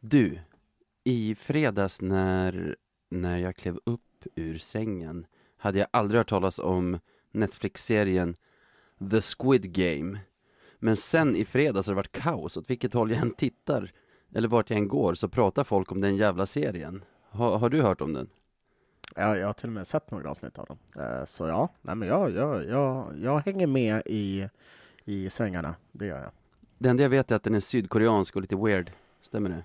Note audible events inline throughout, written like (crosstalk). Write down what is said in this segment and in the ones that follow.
Du, i fredags när, när jag klev upp ur sängen hade jag aldrig hört talas om Netflix-serien The Squid Game. Men sen i fredags har det varit kaos, åt vilket håll jag än tittar eller vart jag än går så pratar folk om den jävla serien. Ha, har du hört om den? Ja, jag har till och med sett några avsnitt av den. Eh, Så ja, nej, men jag, jag, jag, jag hänger med i, i svängarna, det gör jag. Det enda jag vet är att den är sydkoreansk och lite weird. Stämmer det?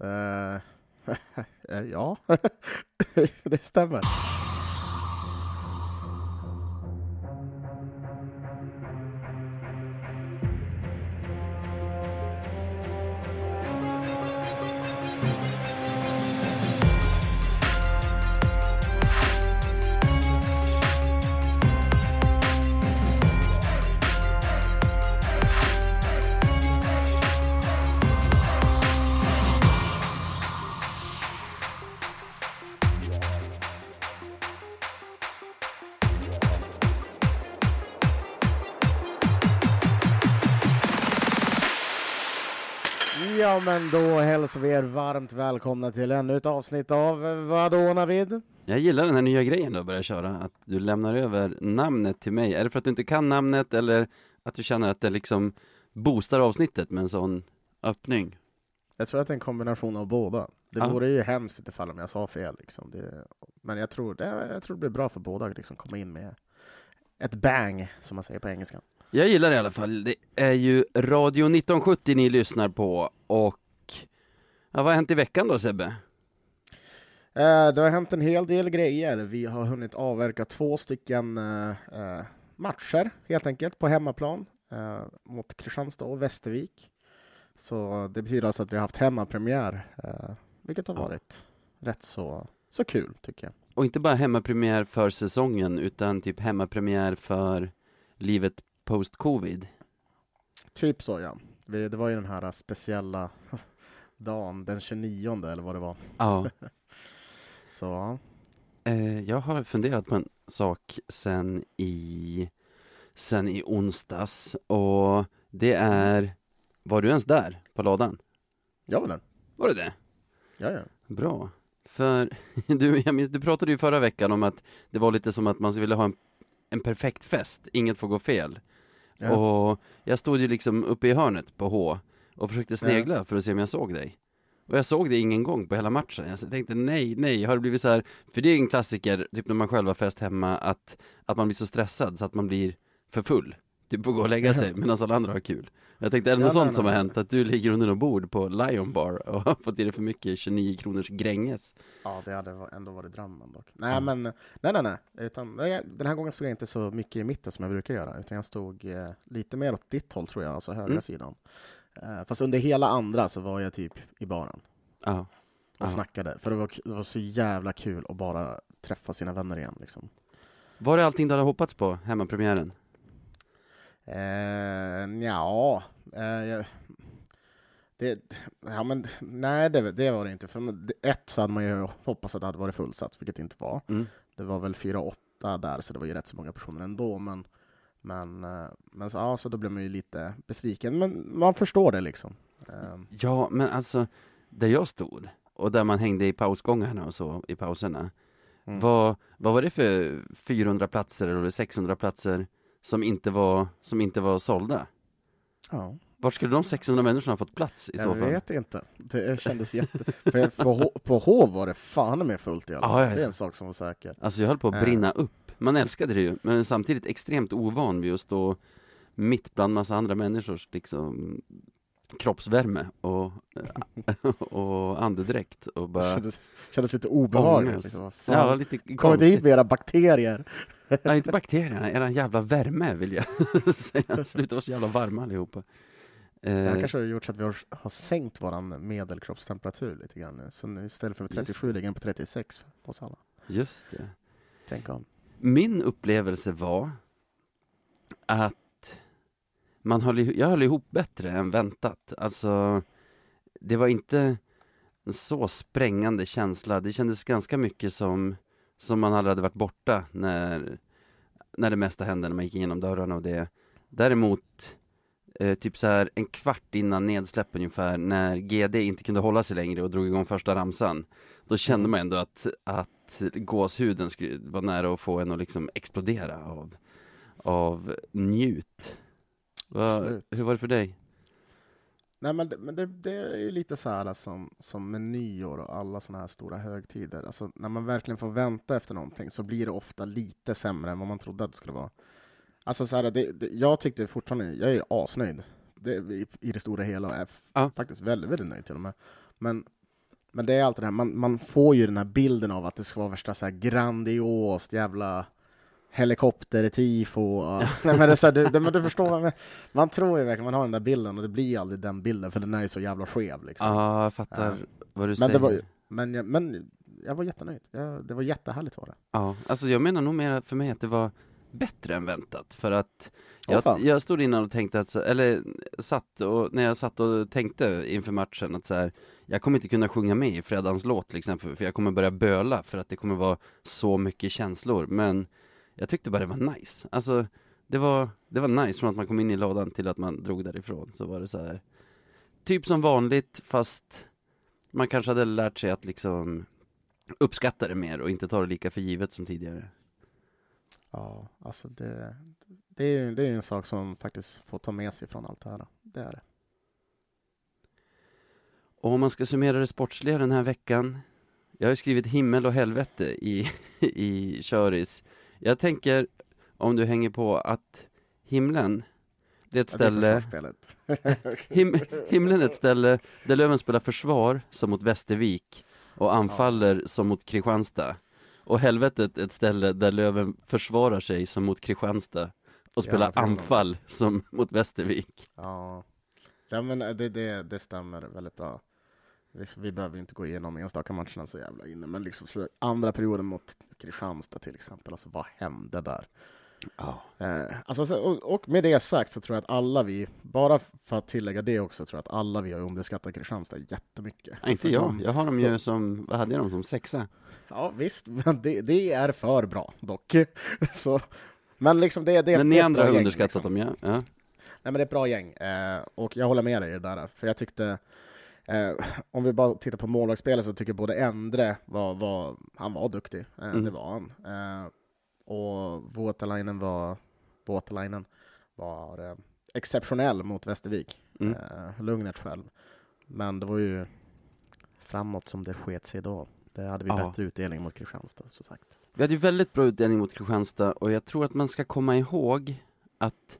Eh, (laughs) ja, (laughs) det stämmer. Hälsar vi er varmt välkomna till ännu ett avsnitt av eh, Vadå Navid? Jag gillar den här nya grejen du har börjat köra, att du lämnar över namnet till mig. Är det för att du inte kan namnet eller att du känner att det liksom boostar avsnittet med en sån öppning? Jag tror att det är en kombination av båda. Det Ja. vore ju hemskt ifall om jag sa fel. Liksom. Det, men jag tror, det, jag tror det blir bra för båda att liksom komma in med ett bang, som man säger på engelska. Jag gillar det i alla fall. Det är ju Radio 1970 ni lyssnar på och ja, vad har hänt i veckan då Sebbe? Eh, det har hänt en hel del grejer. Vi har hunnit avverka två stycken eh, eh, matcher, helt enkelt, på hemmaplan mot Kristianstad och Västervik. Så det betyder alltså att vi har haft hemmapremiär, vilket har Ja. varit rätt så, så kul, tycker jag. Och inte bara hemmapremiär för säsongen utan typ hemmapremiär för livet post-covid. Typ så, ja. Det var ju den här speciella (laughs) dagen, den 29 eller vad det var. Ja, (laughs) Så eh, jag har funderat på en sak sen i, sen i onsdags och det är, var du ens där på ladan? jag var där. Var du det? Ja, ja. Bra. För (laughs) du, jag minns, du pratade ju förra veckan om att det var lite som att man ville ha en, en perfekt fest, inget får gå fel. Ja. Och jag stod ju liksom uppe i hörnet på H och försökte snegla för att se om jag såg dig. Och jag såg dig ingen gång på hela matchen. Jag tänkte nej, nej, har det blivit så här, för det är ju en klassiker, typ när man själv har fest hemma, att, att man blir så stressad så att man blir för full. Typ får gå och lägga sig medan alla andra har kul. Jag tänkte, är det Ja, något nej, sånt som nej, har nej. hänt? Att du ligger under något bord på Lion Bar och har fått i dig för mycket 29 kronors Gränges? Ja, det hade ändå varit drömmen dock. Nej, Ja. men nej, nej, nej. Utan, den här gången stod jag inte så mycket i mitten som jag brukar göra, utan jag stod eh, lite mer åt ditt håll tror jag, alltså högra Mm. sidan. Eh, fast under hela andra så var jag typ i baren Ja. och Ja. snackade, för det var, det var så jävla kul att bara träffa sina vänner igen. Liksom. Var det allting du hade hoppats på, hemmapremiären? Eh, ja, jag- det, ja, men nej, det, det var det inte. För ett så hade man ju hoppats att det hade varit fullsatt, vilket det inte var. Mm. Det var väl 4-8 där, så det var ju rätt så många personer ändå. Men, men, eh, men så, ja, så då blev man ju lite besviken. Men man förstår det liksom. Eh, Ja, men alltså, där jag stod och där man hängde i pausgångarna och så i pauserna. mm. Vad, vad var det för 400 platser eller 600 platser som inte var, som inte var sålda? ja, Vart skulle de 600 människorna ha fått plats i så jag fall? vet inte. Det kändes jätte... för på, H- på H var det fan med fullt i alla fall. ja, ja. Det är en sak som var säker. Alltså jag höll på att Eh. brinna upp. Man älskade det ju, men samtidigt extremt ovan vid att stå mitt bland massa andra människors liksom kroppsvärme och, (laughs) och andedräkt och bara kändes, kändes lite obehagligt. Liksom. Ja, lite Kommer konstigt. dit med era bakterier. Ja, inte bakterierna, eran jävla värme vill jag (laughs) säga. Sluta vara så jävla varma allihopa. Det här Eh, kanske har gjort så att vi har, har sänkt vår medelkroppstemperatur lite grann nu. Så istället för Just 37 ligger den på 36 hos alla. just det. Tänk om. Min upplevelse var att man höll, jag höll ihop bättre än väntat. Alltså, det var inte en så sprängande känsla. Det kändes ganska mycket som, som man aldrig hade varit borta när, när det mesta hände, när man gick igenom dörrarna och det. Däremot eh, typ så här en kvart innan nedsläpp ungefär, när GD inte kunde hålla sig längre och drog igång första ramsan. Då kände Mm. man ändå att, att gåshuden skulle vara nära att få en att liksom explodera av, av njut. Va, hur var det för dig? Nej men, det, men det, det är ju lite så här som, som med nyår och alla sådana här stora högtider. Alltså, när man verkligen får vänta efter någonting så blir det ofta lite sämre än vad man trodde att det skulle vara. Alltså så här, det, det, jag tyckte fortfarande, jag är asnöjd det, i, i det stora hela och är Ja. faktiskt väldigt, väldigt nöjd till och med. Men, men det är alltid det här, man, man får ju den här bilden av att det ska vara värsta så här grandiost jävla helikoptertifo. Och, (laughs) nej, men det är så här, du, men du förstår, menar. man tror ju verkligen, man har den där bilden och det blir aldrig den bilden för den är ju så jävla skev. Liksom. Ja, jag fattar Ja. vad du Men säger. det var Men, jag, men jag var jättenöjd. Jag, det var jättehärligt var det. Ja, alltså jag menar nog mer för mig att det var bättre än väntat för att jag, jag stod innan och tänkte att, eller satt och, när jag satt och tänkte inför matchen att så här, jag kommer inte kunna sjunga med i fredagens låt till exempel, för jag kommer börja böla för att det kommer vara så mycket känslor, men jag tyckte bara det var nice, alltså det var, det var nice från att man kom in i lådan till att man drog därifrån, så var det så här typ som vanligt fast man kanske hade lärt sig att liksom uppskatta det mer och inte ta det lika för givet som tidigare. Ja, alltså det, det, är, ju- det är en sak som faktiskt får ta med sig från allt det här. Det är det. Och om man ska summera det sportsliga den här veckan Jag har ju skrivit himmel och helvete i, (laughs) i köris Jag tänker, om du hänger på, att himlen Det är ett Ja, är ställe försvarsspelet. (laughs) him, Himlen är ett ställe där Löven spelar försvar som mot Västervik Och anfaller som mot Kristianstad Och helvetet är ett ställe där Löven försvarar sig som mot Kristianstad Och spelar Ja, anfall som (laughs) mot Västervik Ja, ja men det, det, det stämmer väldigt bra. Vi, behöver inte gå igenom enstaka matcherna så jävla inne, men liksom andra perioden mot Kristianstad till exempel, alltså vad hände där? Ja, Eh, alltså, så- och, och med det sagt så tror jag att alla vi, bara för att tillägga det också, tror jag att alla vi har underskattat Kristianstad jättemycket. inte För jag, de- jag har dem ju de- som, vad hade jag dem som sexa? Ja visst, men det, det är för bra dock. (laughs) så, men liksom det, det, Men det ni är ett andra har underskattat liksom. dem, ja. ja. Nej men det är ett bra gäng, eh, och jag håller med dig i det där, för jag tyckte eh, om vi bara tittar på målvaktsspelet så tycker jag både Endre var, var, han var duktig, eh, Mm. det var han. Eh, och Voutalainen var, Voutalainen var eh, exceptionell mot Västervik, Mm. eh, Lugnet själv. Men det var ju framåt som det sket sig då. Det hade vi Ja. bättre utdelning mot Kristianstad, så sagt. Vi hade ju väldigt bra utdelning mot Kristianstad och jag tror att man ska komma ihåg att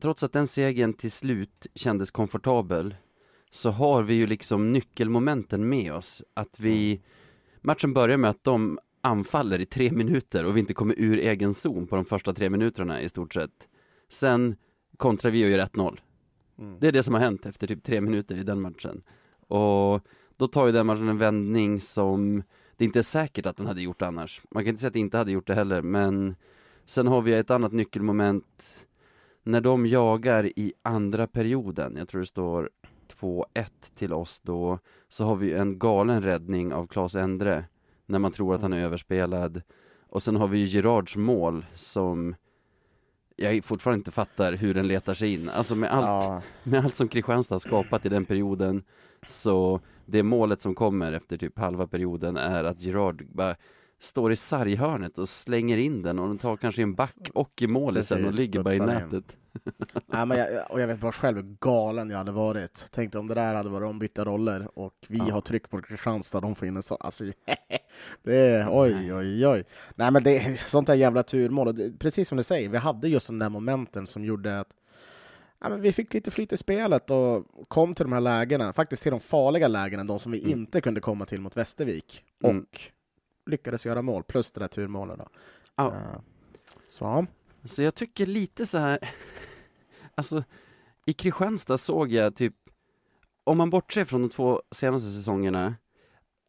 trots att den segern till slut kändes komfortabel så har vi ju liksom nyckelmomenten med oss. Att vi, matchen börjar med att de anfaller i tre minuter och vi inte kommer ur egen zon på de första tre minuterna i stort sett. Sen kontrar vi och gör 1-0. Mm. Det är det som har hänt efter typ tre minuter i den matchen. Och då tar ju den matchen en vändning som det inte är säkert att den hade gjort annars. Man kan inte säga att det inte hade gjort det heller, men sen har vi ett annat nyckelmoment när de jagar i andra perioden, jag tror det står 2-1 till oss då, så har vi en galen räddning av Claes Endre när man tror att han är överspelad. Och sen har vi ju Gerards mål som jag fortfarande inte fattar hur den letar sig in. Alltså med allt Ja, med allt som Kristianstad har skapat i den perioden så det målet som kommer efter typ halva perioden är att Gerard bara står i sarghörnet och slänger in den och den tar kanske en back och i målet sen och ligger bara i nätet. (laughs) Nej, men jag, och jag vet bara själv hur galen jag hade varit. Tänkte om det där hade varit ombytta roller och vi Ja. har tryck på Kristianstad, de får in en sån. Alltså, (laughs) det är oj, oj, oj. Nej, men det är sånt där jävla turmål. Precis som du säger, vi hade just den där momenten som gjorde att ja, men vi fick lite flyt i spelet och kom till de här lägena, faktiskt till de farliga lägena, de som vi Mm. inte kunde komma till mot Västervik. Och Mm. lyckades göra mål, plus det där turmålet. Då. Ja. Eh, så, Så jag tycker lite så här, (laughs) alltså i Kristianstad såg jag typ, om man bortser från de två senaste säsongerna,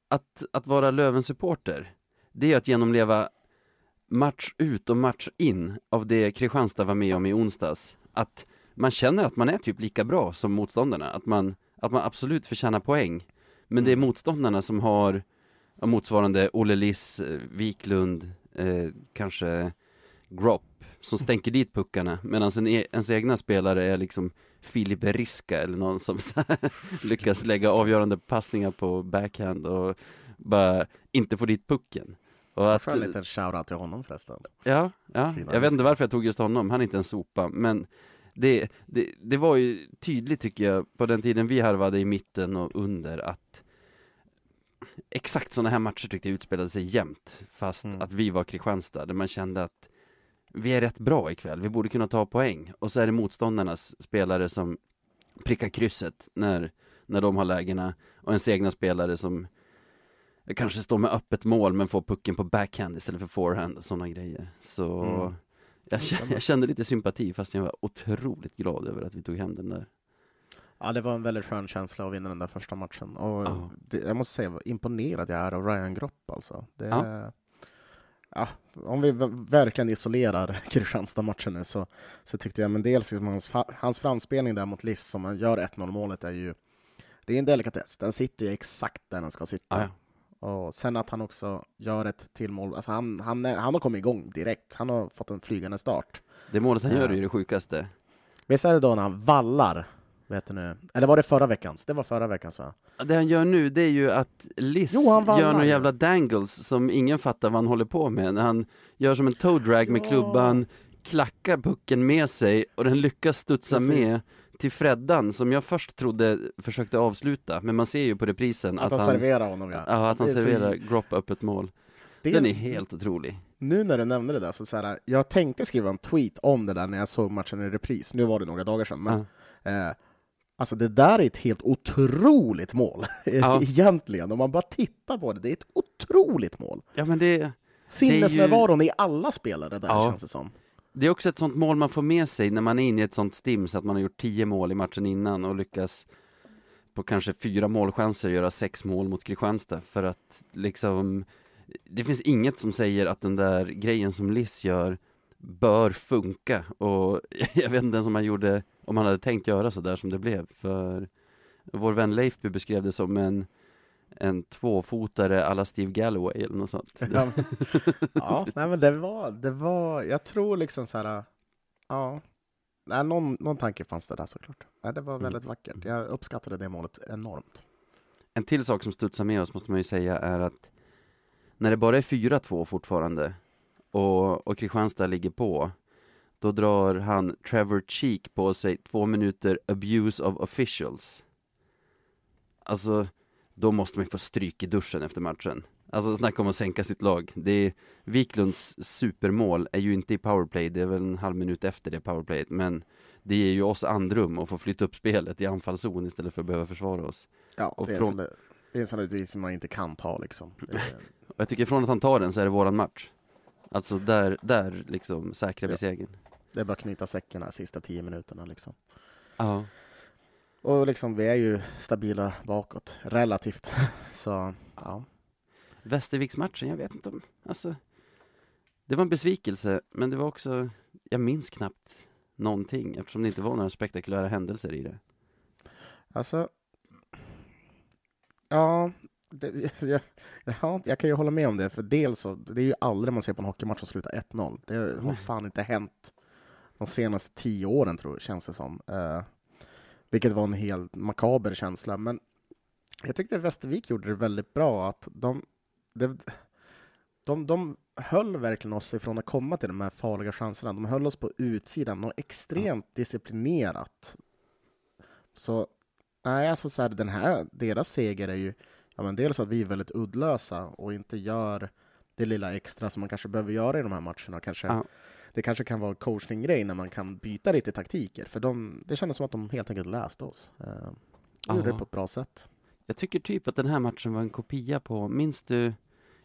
att, att vara Löven-supporter, det är att genomleva match ut och match in av det Kristianstad var med om i onsdags. Att man känner att man är typ lika bra som motståndarna, att man, att man absolut förtjänar poäng. Men det är motståndarna som har motsvarande Olle Liss, eh, Wiklund, eh, kanske Gropp som stänker dit puckarna medan en, e- ens egna spelare är liksom Filip Riska eller någon som (laughs) lyckas lägga avgörande passningar på backhand och bara inte får dit pucken. Och att, en liten shoutout till honom förresten. ja, ja, Fina jag vet inte varför jag tog just honom, han är inte en sopa, men det, det, det var ju tydligt tycker jag på den tiden vi harvade i mitten och under att exakt sådana här matcher tyckte jag utspelade sig jämt fast Mm. att vi var Kristianstad där man kände att vi är rätt bra ikväll, vi borde kunna ta poäng och så är det motståndarnas spelare som prickar krysset när, när de har lägena och ens egna spelare som kanske står med öppet mål men får pucken på backhand istället för forehand och sådana grejer. Så Mm. Jag, jag kände lite sympati fast jag var otroligt glad över att vi tog hem den där. Ja, det var en väldigt skön känsla att vinna den där första matchen. Och Ja. det, jag måste säga, vad imponerad jag är av Ryan Gropp alltså. Det, Ja. ja. om vi verkligen isolerar (laughs) Kristianstad-matchen nu så, så tyckte jag, men dels liksom hans, hans framspelning där mot Liss som han gör 1-0 målet är ju, det är en delikatess. Den sitter ju exakt där den ska sitta. Ja, ja. Och sen att han också gör ett till mål, alltså han, han, han har kommit igång direkt. Han har fått en flygande start. Det målet han gör är ju det sjukaste. Visst är det då när han vallar, vet du nu, eller var det förra veckans? Det var förra veckans va? Det han gör nu, det är ju att Liss Jo, han vallar gör några jävla dangles som ingen fattar vad han håller på med. När han gör som en toe drag med Ja. klubban, klackar pucken med sig och den lyckas studsa Precis. med till Freddan som jag först trodde försökte avsluta. Men man ser ju på reprisen Att, att, han, serverar honom ja. ja, att han Det är så- serverar Gropp öppet mål. Det Den är helt otrolig. Nu när du nämnde det där, så, så här, jag tänkte skriva en tweet om det där när jag såg matchen i repris. Nu var det några dagar sedan, men eh, alltså det där är ett helt otroligt mål (laughs) Ja. egentligen. Om man bara tittar på det, det är ett otroligt mål. Ja men det, Sinnesnärvaron i alla spelare där Ja. känns det som det är också ett sånt mål man får med sig när man är inne i ett sånt stim så att man har gjort tio mål i matchen innan och lyckas på kanske fyra målchanser göra sex mål mot Kristianstad. För att liksom det finns inget som säger att den där grejen som Liss gör bör funka. Och (laughs) jag vet inte ens om han gjorde, om han hade tänkt göra så där som det blev. För vår vän Leifby beskrev det som en en tvåfotare alla Steve Galloway eller något sånt. Ja, (laughs) ja nej, men det var, det var, jag tror liksom så här, ja, nej, någon, någon tanke fanns det där såklart. Nej, det var Mm. väldigt vackert. Jag uppskattade det målet enormt. En till sak som studsar med oss måste man ju säga är att när det bara är 4-2 fortfarande och, och Kristianstad ligger på då drar han Trevor Cheek på sig två minuter abuse of officials. Alltså, då måste man ju få stryk i duschen efter matchen. Alltså snacka om att sänka sitt lag. Det är, Wiklunds supermål är ju inte i powerplay, det är väl en halv minut efter det powerplayet, men det ger ju oss andrum att få flytta upp spelet i anfallszon istället för att behöva försvara oss. Ja, Och det, är från- från... det, är en sån där utvisning man inte kan ta liksom. Och (laughs) jag tycker från att han tar den så är det våran match. Alltså där, där liksom säkrar vi Ja. segern. det är bara att knyta säcken här sista tio minuterna liksom. Ja. Och liksom, vi är ju stabila bakåt, relativt. (laughs) Så, ja. Västerviksmatchen, jag vet inte om, alltså. Det var en besvikelse, men det var också, jag minns knappt någonting eftersom det inte var några spektakulära händelser i det. Alltså, ja, det, (laughs) jag, ja, jag kan ju hålla med om det, för dels så, det är ju aldrig man ser på en hockeymatch som slutar 1-0. Det har fan inte hänt de senaste tio åren, tror jag, känns det som. Eh, vilket var en helt makaber känsla, men jag tyckte Västervik gjorde det väldigt bra, att de, det, de, de höll verkligen oss ifrån att komma till de här farliga chanserna. De höll oss på utsidan och extremt disciplinerat. Så Nej, alltså så här, den här, deras seger är ju ja, men dels att vi är väldigt uddlösa och inte gör det lilla extra som man kanske behöver göra i de här matcherna. Kanske, Ja. Det kanske kan vara coachning-grej när man kan byta lite taktiker, för de, det kändes som att de helt enkelt läste oss. Uh, de gjorde det på ett bra sätt. Jag tycker typ att den här matchen var en kopia på, minns du,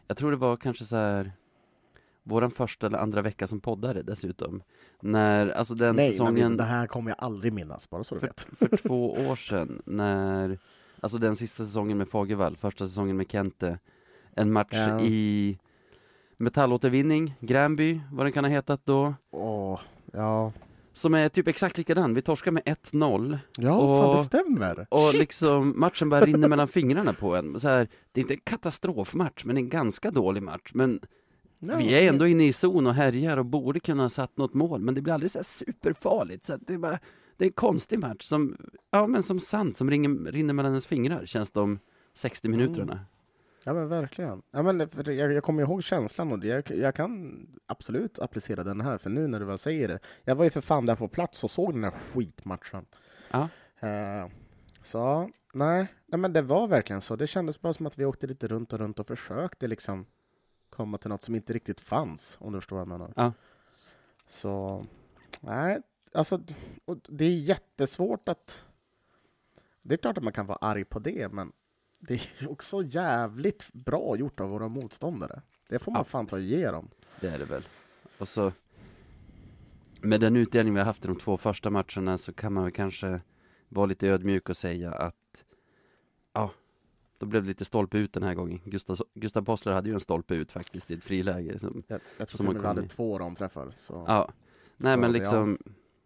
jag tror det var kanske så här våran första eller andra vecka som poddare dessutom. När, alltså den Nej, säsongen men det här kommer jag aldrig minnas, bara så du för, vet. för (laughs) två år sedan när, alltså den sista säsongen med Fagervall, första säsongen med Kente, en match Ja. i metallåtervinning, Gränby, vad den kan ha hetat då, Åh, ja. som är typ exakt likadan. Vi torskar med 1-0 Ja, Och- fan det stämmer! och Shit. liksom matchen bara rinner mellan fingrarna på en. Så här, det är inte en katastrofmatch, men en ganska dålig match. Men Ja, Vi är ändå inne i zon och härjar och borde kunna ha satt något mål, men det blir aldrig så här superfarligt. Så det, är bara, det är en konstig match som, ja men som sand som ringer, rinner mellan ens fingrar, känns de 60 Mm. Ja men verkligen. Ja, men för jag, jag kommer ihåg känslan och jag, jag kan absolut applicera den här, för nu när du väl säger det. Jag var ju för fan där på plats och såg den här skitmatchen. Ja. Eh, så nej, nej, men det var verkligen så. Det kändes bara som att vi åkte lite runt och runt och försökte liksom komma till något som inte riktigt fanns, om du förstår vad jag menar. Ja. Så nej, alltså det är jättesvårt att... Det är klart att man kan vara arg på det, men det är också jävligt bra gjort av våra motståndare. Det får man Ja. fan ta och ge dem. Det är det väl. Och så med den utdelning vi har haft i de två första matcherna så kan man väl kanske vara lite ödmjuk och säga att ja, då blev det lite stolpe ut den här gången. Gustav, Gustav Possler hade ju en stolpe ut faktiskt i ett friläge. Som, Jag, jag tror Som till hade i. två ramträffar. Så. ja, nej Så men liksom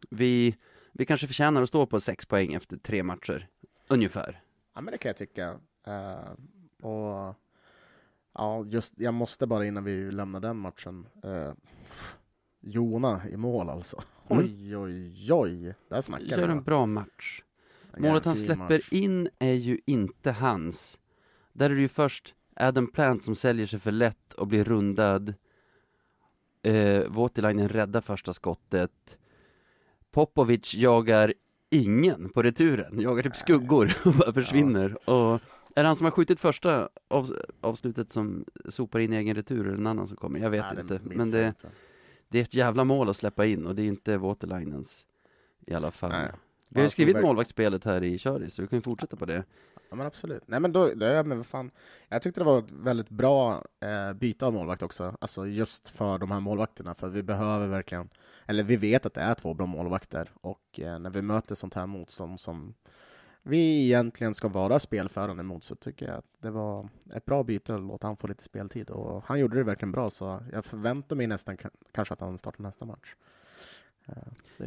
vi, vi kanske förtjänar att stå på sex poäng efter tre matcher. Ungefär. Ja, men det kan jag tycka. Eh, och ja, just, jag måste bara innan vi lämnar den matchen. Uh, Jona i mål alltså. (laughs) Mm. Oj, oj, oj. Där snackar Gör en bra match. En Målet han släpper match. in är ju inte hans. Där är det ju först Adam Plant som säljer sig för lätt och blir rundad. Eh, Voutilainen räddar första skottet. Popovic jagar ingen på returen, jagar typ skuggor (laughs) och bara försvinner. Och är det han som har skjutit första av, avslutet som sopar in i egen retur eller en annan som kommer? Jag vet Nej, inte. Men det, inte. det är ett jävla mål att släppa in och det är inte Voutilainens i alla fall. Nej. Vi har ju skrivit målvaktsspelet här i Köris, så vi kan ju fortsätta på det. Ja men absolut. Nej men då, då ja, men vad fan. Jag tyckte det var ett väldigt bra eh, byte av målvakt också. Alltså just för de här målvakterna. För vi behöver verkligen, eller vi vet att det är två bra målvakter. Och eh, när vi möter sånt här motstånd som vi egentligen ska vara spelförande mot så tycker jag att det var ett bra byte att låta han få lite speltid. Och han gjorde det verkligen bra så jag förväntar mig nästan ka- kanske att han startar nästa match. Eh,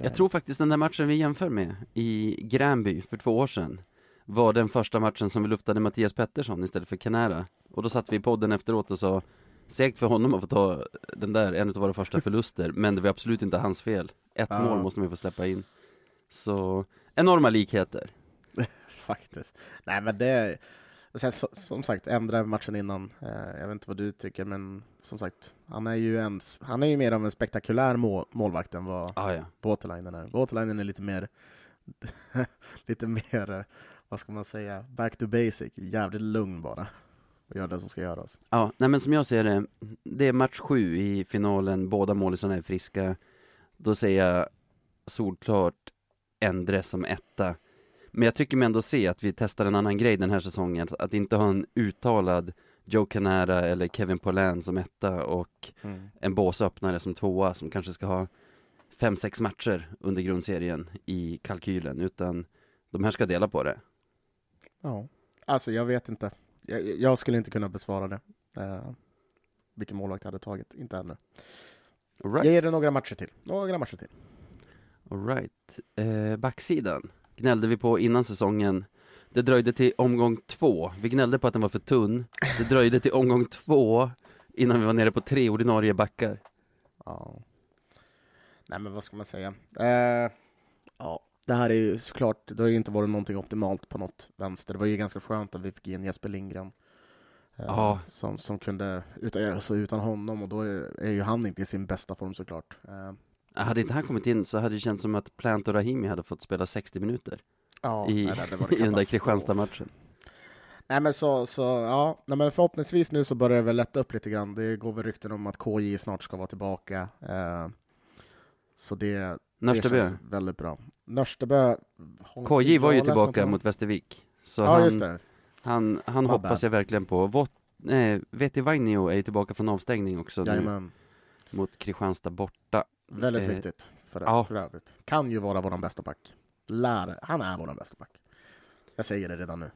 Jag tror faktiskt den där matchen vi jämför med i Gränby för två år sedan var den första matchen som vi luftade Mattias Pettersson istället för Canara. Och då satt vi i podden efteråt och sa Segt för honom att få ta den där, en av våra första förluster, men det var absolut inte hans fel. Ett Ja. mål måste man ju få släppa in. Så, enorma likheter. Faktiskt. Nej, men det... Sen, som sagt, ändra matchen innan. Eh, jag vet inte vad du tycker, men som sagt, han är ju, en, han är ju mer av en spektakulär mål, målvakt än vad Ah, ja. Voutilainen är. Voutilainen är lite mer, (laughs) lite mer, eh, vad ska man säga, back to basic. Jävligt lugn bara. Och gör det som ska göras. Ja, nej men som jag ser det, det är match sju i finalen, båda målisarna är friska. Då säger jag solklart Endre som etta. Men jag tycker mig ändå se att vi testar en annan grej den här säsongen, att inte ha en uttalad Joe Canara eller Kevin Polan som etta och en båsöppnare som tvåa som kanske ska ha fem, sex matcher under grundserien i kalkylen, utan de här ska dela på det. Ja. Alltså, jag vet inte. Jag, jag skulle inte kunna besvara det. Eh, vilken målvakt jag hade tagit. Inte ännu. All right. Jag ger det några matcher till. Några matcher till. All right. Eh, backsidan gnällde vi på innan säsongen. Det dröjde till omgång två. Vi gnällde på att den var för tunn. Det dröjde till omgång två innan vi var nere på tre ordinarie backar. Ja. Nej, men vad ska man säga? Eh, ja, det här är ju såklart, det har ju inte varit någonting optimalt på något vänster. Det var ju ganska skönt att vi fick in Jesper Lindgren. Eh, Ja. som, som kunde, utan, alltså utan honom, och då är, är ju han inte i sin bästa form såklart. Eh, Hade inte han kommit in så hade det känts som att Plant och Rahimi hade fått spela 60 minuter ja, i, (laughs) i den där. Kristianstad-matchen. Nej men så, så ja, nej, men förhoppningsvis nu så börjar det väl lätta upp lite grann. Det går väl rykten om att KJ snart ska vara tillbaka. Eh, så det, Nörstebö. det känns väldigt bra. Nörstebö... KJ var ju tillbaka mot Västervik. Så Ja, just han, det. han, han hoppas bad. jag verkligen på. Eh, Veti Vainio är ju tillbaka från avstängning också nu Jajamän. mot Kristianstad borta. Väldigt Eh, viktigt för, ja. för övrigt. Kan ju vara våran bästa back. Lär, han är våran bästa back. Jag säger det redan nu.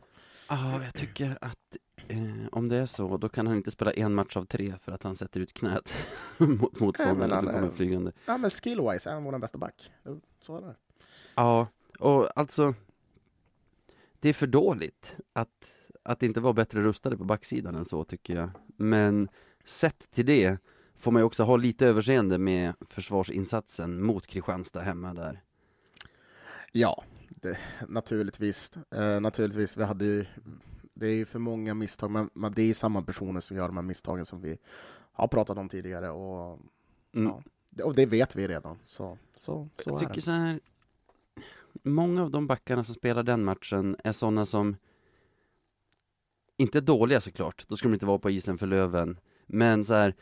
Ja, jag tycker att eh, om det är så, då kan han inte spela en match av tre för att han sätter ut knät (laughs) mot motståndaren som kommer flygande. Ja men skillwise är han våran bästa back. Så är det. Ja, och alltså det är för dåligt att, att inte vara bättre rustade på backsidan än så tycker jag. Men sett till det, får man ju också ha lite överseende med försvarsinsatsen mot Kristianstad hemma där. Ja, det, naturligtvis. Eh, naturligtvis, vi hade ju, det är ju för många misstag, men, men det är samma personer som gör de här misstagen som vi har pratat om tidigare. Och, Mm. ja, det- och det vet vi redan. Så, så, så jag tycker det. så här, många av de backarna som spelar den matchen är sådana som inte dåliga såklart, då skulle de inte vara på isen för Löven, men så här,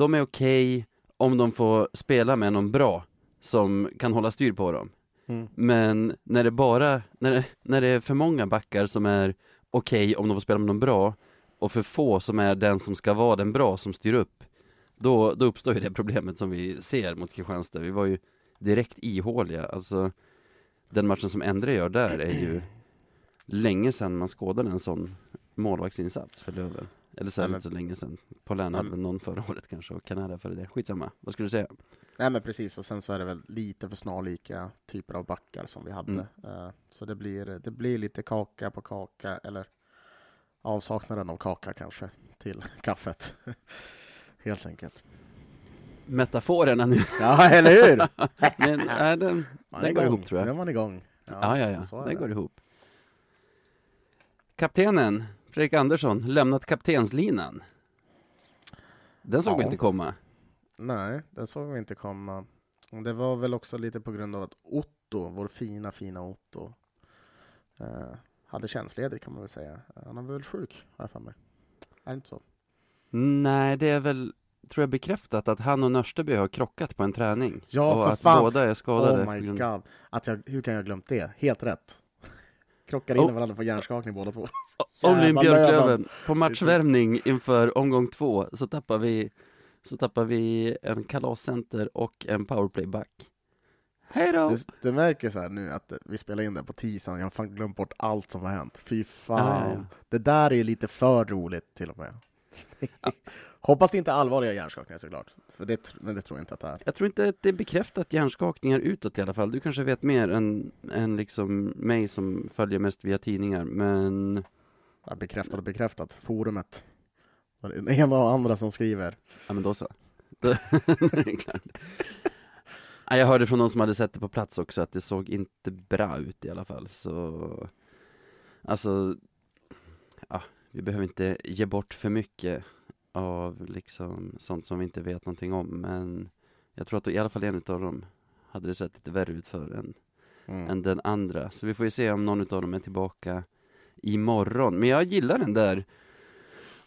de är okej om de får spela med någon bra som kan hålla styr på dem. Mm. Men när det bara, när det, när det är för många backar som är okej om de får spela med någon bra och för få som är den som ska vara den bra som styr upp då, då uppstår ju det problemet som vi ser mot Kristianstad. Vi var ju direkt ihåliga, alltså den matchen som Endre gör där är ju länge sedan man skådade en sån målvaktsinsats för Löven. Eller så är Ja, det men- inte så länge sedan. Polän Ja, hade väl någon förra året kanske och Kanada före det. Skitsamma, vad skulle du säga? Nej men precis, och sen så är det väl lite för snarlika typer av backar som vi hade. Mm. Eh, så det blir, det blir lite kaka på kaka, eller avsaknaden av kaka kanske, till (laughs) kaffet. (laughs) Helt enkelt. Metaforerna nu, (laughs) Ja, eller hur? men äh, den, Man den går igång. ihop tror jag. Är man igång. Ja, ja, ja, är det det. går ihop. Kaptenen, Fredrik Andersson, lämnat kaptenslinan. Den såg vi Ja. inte komma. Nej, det såg vi inte komma. Det var väl också lite på grund av att Otto, vår fina, fina Otto, eh, hade tjänstledigt kan man väl säga. Han var väl sjuk, har jag för mig. Är det inte så? Nej, det är väl, tror jag bekräftat att han och Nörsteby har krockat på en träning. Ja, och för att fan. båda är skadade. Oh my grund- god. Att jag, hur kan jag ha glömt det? Helt rätt. Krockar in Oh. i varandra på hjärnskakning båda två. Jävla Björklöven, Löven. på matchvärmning inför omgång två så tappar vi så tappar vi en kalascenter och en powerplayback. Hej då! Du, du märker så här nu att vi spelar in det på tisdagen, jag har fan glömt bort allt som har hänt. Fy fan. Ja, ja. Det där är ju lite för roligt till och med. Hoppas det inte är allvarliga hjärnskakningar såklart. För det, men det tror jag inte att det är. Jag tror inte att det är bekräftat hjärnskakningar utåt i alla fall. Du kanske vet mer än, än liksom mig som följer mest via tidningar, men Ja, bekräftat och bekräftat. Forumet. Den ena och andra som skriver. Ja men då så. (laughs) Jag hörde från någon som hade sett det på plats också att det såg inte bra ut i alla fall så Alltså Ja, vi behöver inte ge bort för mycket av liksom sånt som vi inte vet någonting om men Jag tror att i alla fall en utav dem hade det sett lite värre ut för än, Mm. än den andra Så vi får ju se om någon utav dem är tillbaka imorgon Men jag gillar den där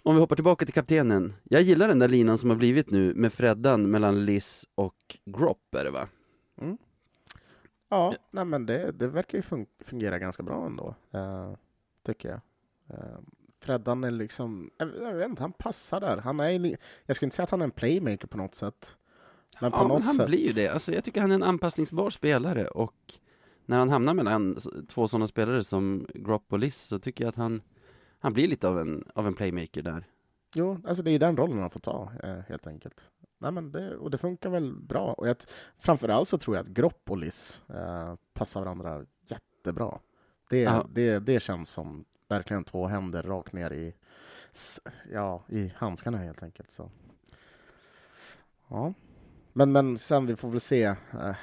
om vi hoppar tillbaka till kaptenen. Jag gillar den där linan som har blivit nu med Freddan mellan Liss och Gropp är det va? Ja, nej, men det, det verkar ju fun- fungera ganska bra ändå. Uh, tycker jag. Uh, Freddan är liksom, jag, jag vet inte, han passar där. Han är, jag skulle inte säga att han är en playmaker på något sätt. Men på ja, något men han sätt. blir ju det. Alltså, jag tycker han är en anpassningsbar spelare och när han hamnar mellan två sådana spelare som Gropp och Liss så tycker jag att han, han blir lite av en, av en playmaker där. Jo, alltså det är ju den rollen han får ta, eh, helt enkelt. Nej, men det, och det funkar väl bra. Och jag, framförallt så tror jag att Gropp och Liss eh, passar varandra jättebra. Det, Ja. det, det känns som verkligen två händer rakt ner i, ja, i handskarna helt enkelt. Så. Ja. Men, men sen, vi får väl se eh,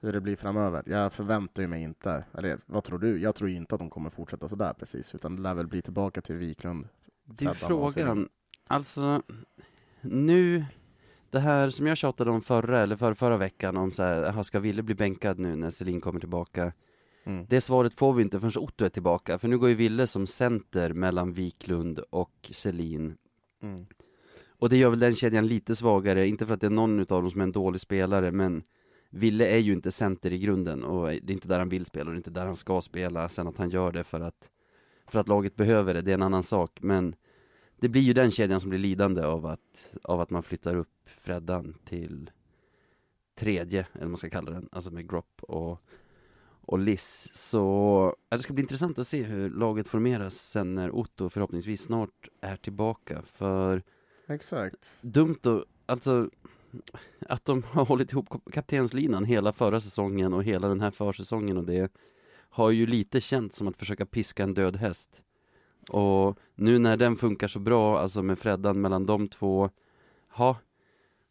hur det blir framöver. Jag förväntar mig inte, eller vad tror du? Jag tror inte att de kommer fortsätta sådär precis, utan det lär väl bli tillbaka till Wiklund. Det är frågan, alltså nu, det här som jag tjatade om förra eller för, förra veckan om så här, aha, ska Ville bli bänkad nu när Selin kommer tillbaka? Mm. Det svaret får vi inte förrän Otto är tillbaka, för nu går ju Ville som center mellan Wiklund och Selin. Mm. Och det gör väl den kedjan lite svagare, inte för att det är någon utav dem som är en dålig spelare, men Ville är ju inte center i grunden och det är inte där han vill spela och det är inte där han ska spela. Sen att han gör det för att, för att laget behöver det, det är en annan sak. Men det blir ju den kedjan som blir lidande av att, av att man flyttar upp Freddan till tredje, eller vad man ska kalla den, alltså med Gropp och, och Liss. Så det ska bli intressant att se hur laget formeras sen när Otto förhoppningsvis snart är tillbaka. För Exakt. dumt att, alltså att de har hållit ihop kaptenslinan hela förra säsongen och hela den här försäsongen och det har ju lite känts som att försöka piska en död häst. Och nu när den funkar så bra, alltså med Freddan mellan de två, ha,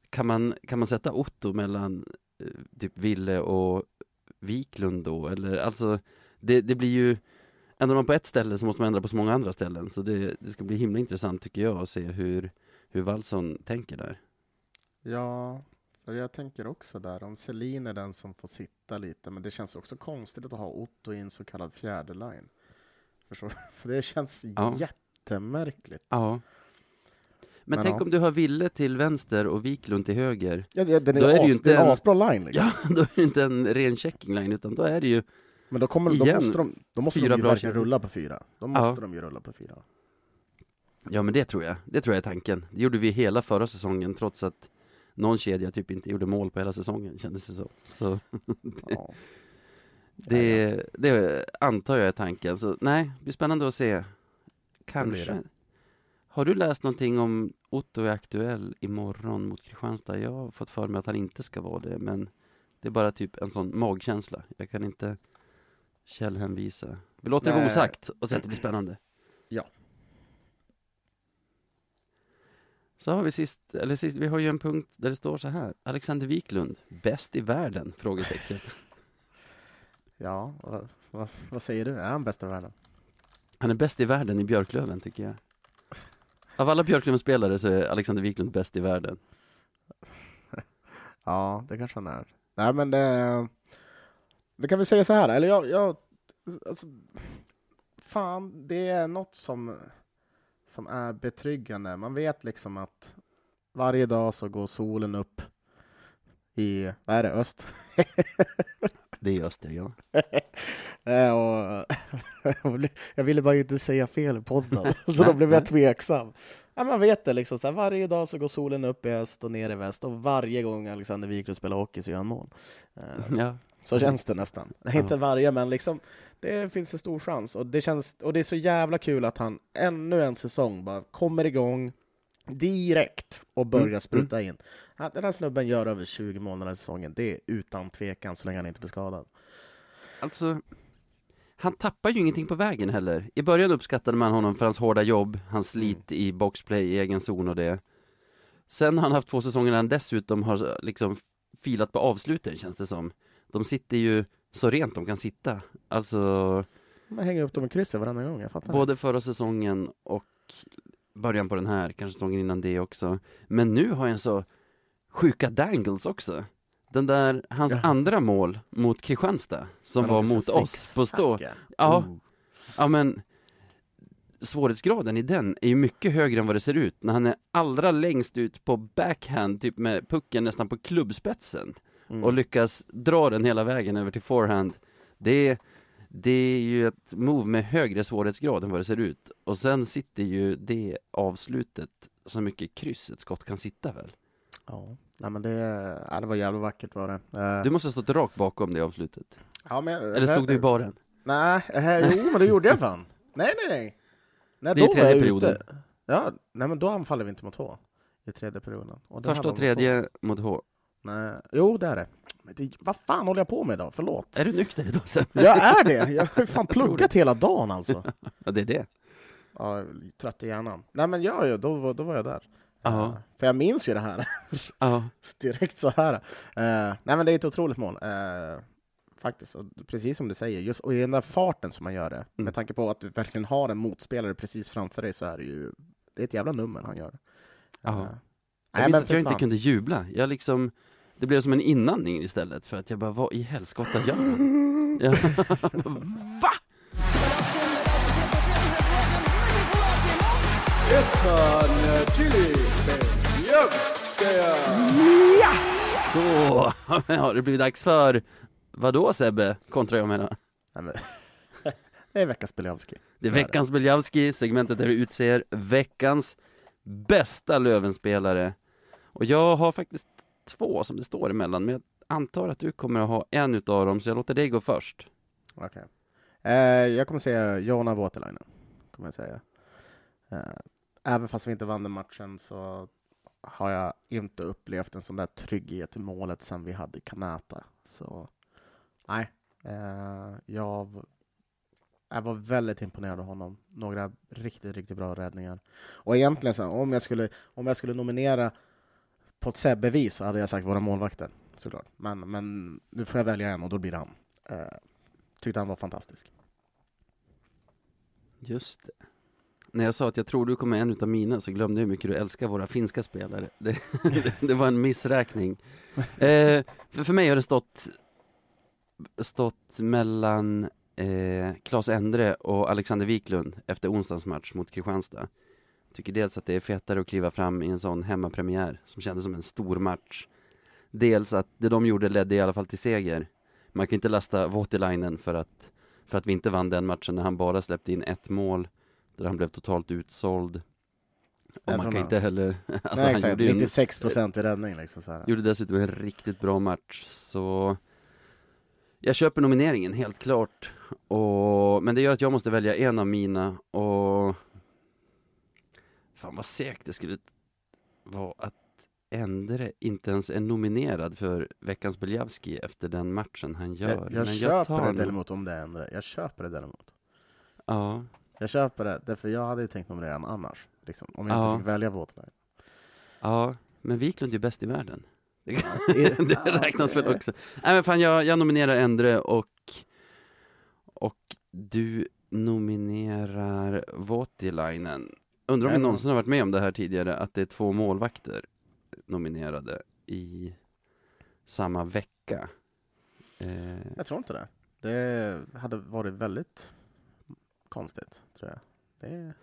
kan man, kan man sätta Otto mellan eh, typ Ville och Wiklund då? Eller alltså, det, det blir ju Ändrar man på ett ställe så måste man ändra på så många andra ställen. Så det, det ska bli himla intressant tycker jag att se hur, hur Wallson tänker där. Ja, för jag tänker också där, om Selin är den som får sitta lite, men det känns också konstigt att ha Otto i en så kallad fjärde line. Förstår? (laughs) För det känns Ja. jättemärkligt. Ja. Men, Men tänk ja. om du har Ville till vänster och Wiklund till höger. Ja, det, den är, Då är det ju as, inte det en asbra line liksom. (laughs) Ja, då är det inte en ren checking line utan då är det ju Men då, kommer, då Igen. måste de, då måste Fyra de ju verkligen rulla på fyra. Då Ja. måste de ju rulla på fyra. Ja men det tror jag, det tror jag är tanken. Det gjorde vi hela förra säsongen trots att någon kedja typ inte gjorde mål på hela säsongen kändes det så. (laughs) Så Ja. det, det antar jag är tanken. Så nej, det blir spännande att se. Kanske. Har du läst någonting om Otto är aktuell imorgon mot Kristianstad? Jag har fått för mig att han inte ska vara det, men det är bara typ en sån magkänsla. Jag kan inte källhänvisa. Vi låter det vara osagt och säger att det blir spännande. Ja. Så har vi sist, eller sist, vi har ju en punkt där det står så här. Alexander Wiklund, bäst i världen? Frågetecken. (laughs) Ja, vad, vad, vad säger du? Är han bäst i världen? Han är bäst i världen i Björklöven tycker jag. Av alla Björklöven-spelare så är Alexander Wiklund bäst i världen. (laughs) Ja, det kanske han är. Nej, men det, det kan vi säga så här, eller jag, jag alltså, fan, det är något som, som är betryggande. Man vet liksom att varje dag så går solen upp i, vad är det, öst? (laughs) Det är Öster, ja. (laughs) Eh, och, (laughs) jag ville bara inte säga fel i podden, (laughs) så då blev jag tveksam. Ja, man vet det, liksom, så här, varje dag så går solen upp i öst och ner i väst och varje gång Alexander Wiklund spelar hockey så gör han mål. Eh, ja. Så känns det nästan. Inte varje, men liksom, det finns en stor chans. Och det, känns, och det är så jävla kul att han ännu en säsong bara kommer igång direkt och börjar Mm, spruta in. Att den här snubben gör över 20 mål den här säsongen, det är utan tvekan så länge han inte blir skadad. Alltså, han tappar ju ingenting på vägen heller. I början uppskattade man honom för hans hårda jobb, hans slit i boxplay i egen zon och det. Sen har han haft två säsonger där han dessutom har liksom filat på avsluten känns det som. De sitter ju så rent de kan sitta. Alltså, Man hänger upp dem i krysset varenda gång, jag fattar både förra säsongen och början på den här, kanske säsongen innan det också. Men nu har han så sjuka dangles också. Den där, hans Ja. andra mål mot Kristianstad, som var mot oss på stå. Ja, Oh. Ja men Svårighetsgraden i den är ju mycket högre än vad det ser ut när han är allra längst ut på backhand, typ med pucken nästan på klubbspetsen Mm. och lyckas dra den hela vägen över till forehand. Det, det är ju ett move med högre svårighetsgrad än vad det ser ut. Och sen sitter ju det avslutet så mycket kryss ett skott kan sitta väl? Ja, Nej, men det, ja, det var jävligt vackert var det. Eh, Du måste ha stått rakt bakom det avslutet. ja, men, Eller stod du i baren? Nej, eh, jo men det gjorde jag fan. Nej, nej, nej. nej Det är då var tredje jag perioden. Ute. Ja, nej men då anfaller vi inte mot H. I tredje perioden. Och Första här och var mot H. tredje mot H. Nej, jo det är det. Men det. Vad fan håller jag på med idag? Förlåt. Är du nykter idag sen? (laughs) Jag är det! Jag har ju fan (laughs) tror pluggat hela dagen alltså. (laughs) Ja, det är det. Ja, trött i hjärnan. Nej men ja, ja då, var- då var jag där. Eh, för jag minns ju det här (laughs) direkt så här. Eh, nej men det är ett otroligt mål. Eh, faktiskt, och precis som du säger. Just, och i den där farten som man gör det, Mm. med tanke på att du verkligen har en motspelare precis framför dig, så är det ju det är ett jävla nummer han gör. Eh, Jag minns att jag inte fan. kunde jubla. Jag liksom, det blev som en inandning istället för att jag bara, vad i helskotta gör han? (laughs) (laughs) Ja. Va? Då (laughs) har det blivit dags för, vadå Sebbe? Kontrar jag då. Nej, men, (laughs) det är veckans Beliavski. Det är veckans Beljavski, segmentet där du utser veckans bästa Lövenspelare. Och jag har faktiskt två som det står emellan, men jag antar att du kommer att ha en utav dem, så jag låter dig gå först. Okej. Eh, jag kommer säga Jona Voutilainen. Kommer jag säga. Eh, även fast vi inte vann den matchen så har jag inte upplevt en sån där trygghet i målet sen vi hade Kanata. Så nej, eh, jag, jag var väldigt imponerad av honom. Några riktigt, riktigt bra räddningar. Och egentligen så om jag skulle, om jag skulle nominera på ett Sebbe-vis så hade jag sagt våra målvakter, såklart. Men, men nu får jag välja en och då blir det han. Eh, tyckte han var fantastisk. Just det. När jag sa att jag tror du kommer en utav mina så glömde jag hur mycket du älskar våra finska spelare. (laughs) Det, det, var en missräkning. (laughs) Eh, för, för mig har det stått, stått mellan eh, Claes Endre och Alexander Wiklund efter onsdagens match mot Kristianstad. Tycker dels att det är fetare att kliva fram i en sån hemmapremiär som kändes som en stor match. Dels att det de gjorde ledde i alla fall till seger. Man kan inte lasta Voutilainen för att, för att vi inte vann den matchen när han bara släppte in ett mål där han blev totalt utsåld. Och Jag man kan inte heller, (laughs) alltså Nej, exakt. gjorde ju en 96 procent i räddning liksom. Så här. Gjorde dessutom en riktigt bra match, så jag köper nomineringen, helt klart. Och, men det gör att jag måste välja en av mina och fan vad segt det skulle vara att Endre inte ens är nominerad för veckans Beljavski efter den matchen han gör. Jag, jag Men köper tar det däremot om det ändrar. Jag köper det däremot. Ja, Jag köper det, därför jag hade ju tänkt nominera han annars. Liksom, om jag Ja. inte fick välja Voutilainen. ja, men Wiklund är ju bäst i världen. (laughs) Det, räknas väl också. Nej men fan, jag, jag nominerar Endre och, och du nominerar Voutilainen. Undrar om vi någonsin har varit med om det här tidigare, att det är två målvakter nominerade i samma vecka. Eh, Jag tror inte det. Det hade varit väldigt konstigt, tror jag. Det,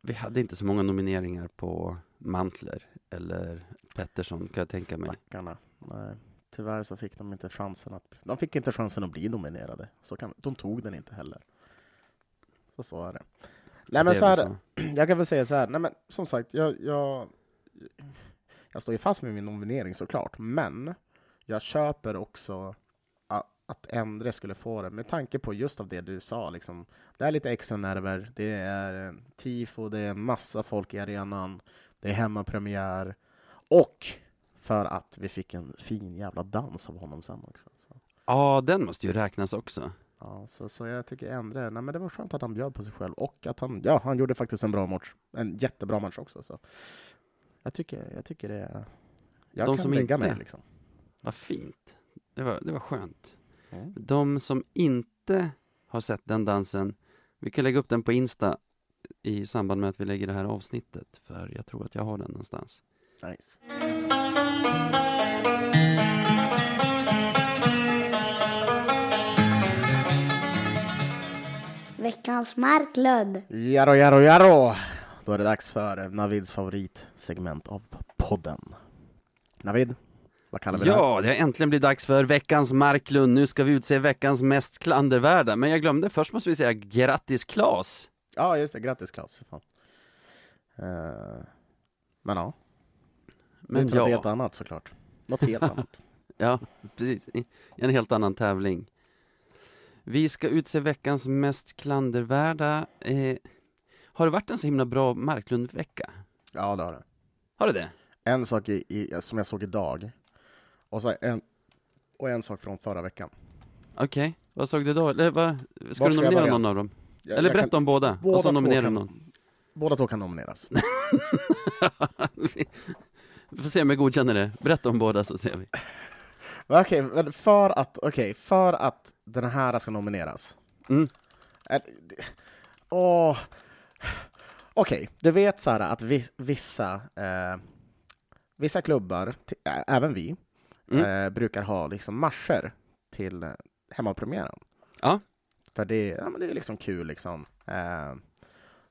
vi hade inte så många nomineringar på Mantler eller Pettersson, kan jag tänka mig. Stackarna. Nej. Tyvärr så fick de inte chansen att... De fick inte chansen att bli nominerade. Så kan, de tog den inte heller. Så så är det. Nej men så här, (clears throat) jag kan väl säga så här, nej men som sagt, jag, jag, jag står ju fast med min nominering såklart, men jag köper också att, Endre skulle få det med tanke på just av det du sa. Liksom. Det är lite extra nerver, det är tifo, det är massa folk i arenan, det är hemmapremiär och för att vi fick en fin jävla dans av honom sen också. Så. Ja, den måste ju räknas också. Ja, så, så jag tycker Endre, nej men det var skönt att han bjöd på sig själv och att han, ja, han gjorde faktiskt en bra match. En jättebra match också. Så. Jag tycker, jag tycker det är... Jag De kan som lägga inte- mig liksom. Vad fint. Det var, det var skönt. Mm. De som inte har sett den dansen, vi kan lägga upp den på Insta i samband med att vi lägger det här avsnittet, för jag tror att jag har den någonstans. Nice. Veckans Marklund. Jaro, jaro, jaro! Då är det dags för Navids favoritsegment av podden. Navid, vad kallar vi det här? Ja, det har äntligen blivit dags för veckans Marklund. Nu ska vi utse veckans mest klandervärda. Men jag glömde, först måste vi säga grattis Klas! Ja, just det. Grattis Claes, för fan. Eh, men ja, det är Men inte något helt ja, annat såklart. Något helt (laughs) annat. ja, precis. En helt annan tävling. Vi ska utse veckans mest klandervärda. Eh, har det varit en så himla bra Marklund-vecka? Ja, det har det. Har det det? En sak i, i, som jag såg idag, och, så en, och en sak från förra veckan. Okej, vad såg du då? Eller, vad, ska Vart du ska jag nominera börja? någon av dem? Jag- Eller jag berätta kan, om båda, båda och så två kan- någon. Båda två kan nomineras. (laughs) vi får se om jag godkänner det. Berätta om båda så ser vi. Okej, men för att, okej, för att den här ska nomineras. Mm. Är, åh. Okej, du vet här att vis, vissa, eh, vissa klubbar, t- ä- även vi, Mm. eh, brukar ha liksom marscher till eh, hemmapremiären. Ja. För det, ja, men det är liksom kul liksom. Eh,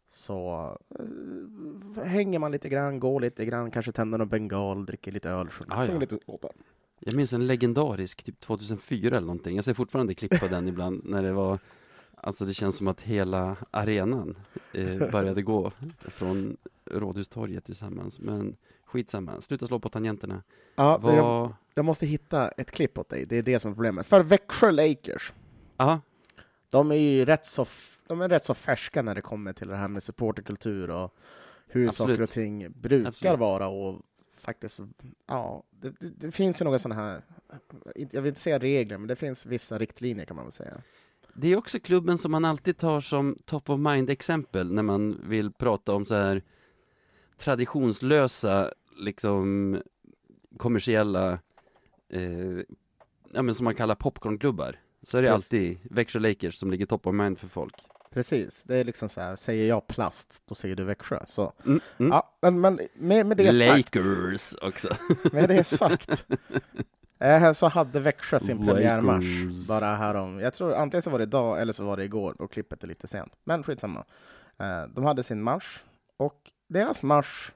så eh, hänger man lite grann, går lite grann, kanske tänder en bengal, dricker lite öl, sjunger, Ah, ja. lite låtar. Jag minns en legendarisk, typ 2004 eller någonting. Jag ser fortfarande klipp på den ibland när det var Alltså det känns som att hela arenan eh, började gå från Rådhustorget tillsammans. Men skitsamma, sluta slå på tangenterna. Ja, jag, Vad... jag måste hitta ett klipp åt dig, det är det som är problemet. För Växjö Lakers, Ja, de är ju rätt så, de är rätt så färska när det kommer till det här med supporterkultur och hur Absolut. saker och ting brukar Absolut. vara och faktiskt, ja, det, det, det finns ju några sådana här, jag vill inte säga regler, men det finns vissa riktlinjer kan man väl säga. det är också klubben som man alltid tar som top of mind exempel när man vill prata om så här traditionslösa liksom kommersiella, eh, ja men som man kallar popcornklubbar, så är det Precis. alltid Växjö Lakers som ligger top of mind för folk. Precis, det är liksom så här, säger jag plast, då säger du Växjö. Så, Mm, mm. ja, men, men med, med det sagt, Lakers också. (laughs) med det sagt, eh, så hade Växjö sin premiärmatch Lakers. bara härom, jag tror antingen så var det idag eller så var det igår och klippet är lite sent, men skitsamma. Eh, de hade sin match och deras match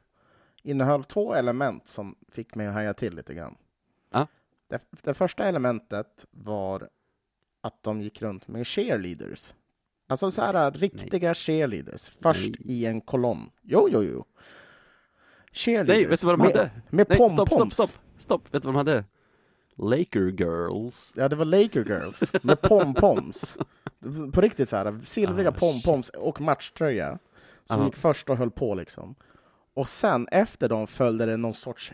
innehöll två element som fick mig att haja till lite grann. Det, det första elementet var att de gick runt med cheerleaders. Alltså så här riktiga cheerleaders, först Nej. i en kolonn. Jo, jo, jo. Cheerleaders. Nej, vet du vad de med, hade? Med Nej, stopp, pompoms. stopp, stopp, stopp, vet du vad de hade? Laker Girls. Ja, det var Laker Girls med pompoms. På riktigt så här, silvriga Ah, pompoms och matchtröja. Som Ja. gick först och höll på liksom. Och sen efter dem följde det någon sorts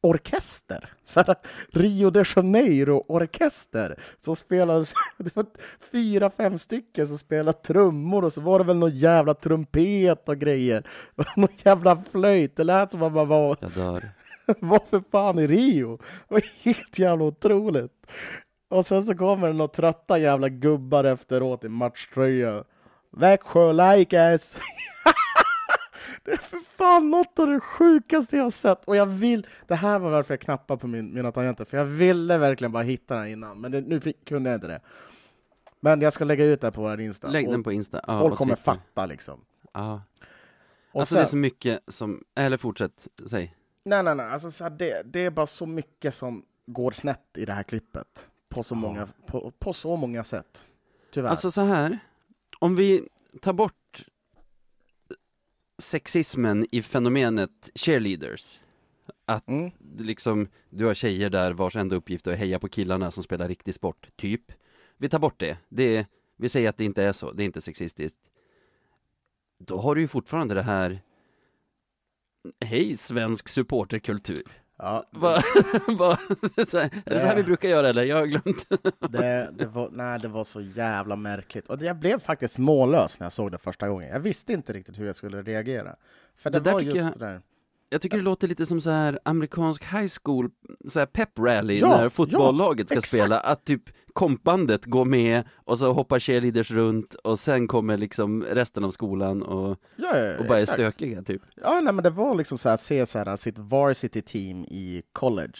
orkester. (laughs) Så här, Rio de Janeiro-orkester. Som spelade, (laughs) det var fyra, fem stycken som spelade trummor och så var det väl någon jävla trumpet och grejer. (laughs) Någon jävla flöjt. Det lät som att man var Jag dör. var för fan i Rio. Det var helt jävla otroligt. Och sen så kommer det några trötta jävla gubbar efteråt i matchtröja. Växjö Lakers! Det är för fan något av det sjukaste jag har sett. Och jag vill, det här var varför jag knappade på min, mina tangenter, för jag ville verkligen bara hitta den innan, men det, nu fick, kunde jag inte det. Men jag ska lägga ut det på vår Insta. Lägg den på Insta. Ja, folk kommer Twitter. fatta liksom. Ja. Och Alltså sen, det är så mycket som, eller fortsätt, säg. Nej, nej, nej. Alltså, så här, det, det är bara så mycket som går snett i det här klippet. På så, många, på, på så många sätt. Tyvärr. Alltså så här, om vi tar bort sexismen i fenomenet cheerleaders, att Mm. liksom, du har tjejer där vars enda uppgift är att heja på killarna som spelar riktig sport, typ. Vi tar bort det, det är, vi säger att det inte är så, det är inte sexistiskt. Då har du ju fortfarande det här Hej svensk supporterkultur. Ja, Va, va, (laughs) så här, är det så här vi brukar göra eller? Jag har glömt. (laughs) det, det, var, nej, det var så jävla märkligt. Och jag blev faktiskt mållös när jag såg det första gången. Jag visste inte riktigt hur jag skulle reagera. För det, Det var just jag- det där. Jag tycker det låter lite som så här amerikansk high school, så här pep rally Ja, när fotbollslaget ska exakt. spela, att typ kompbandet går med och så hoppar cheerleaders runt och sen kommer liksom resten av skolan och, Ja, ja, och bara är exakt. stökiga typ. Ja, nej, men det var liksom så här, se så här, sitt varsity team i college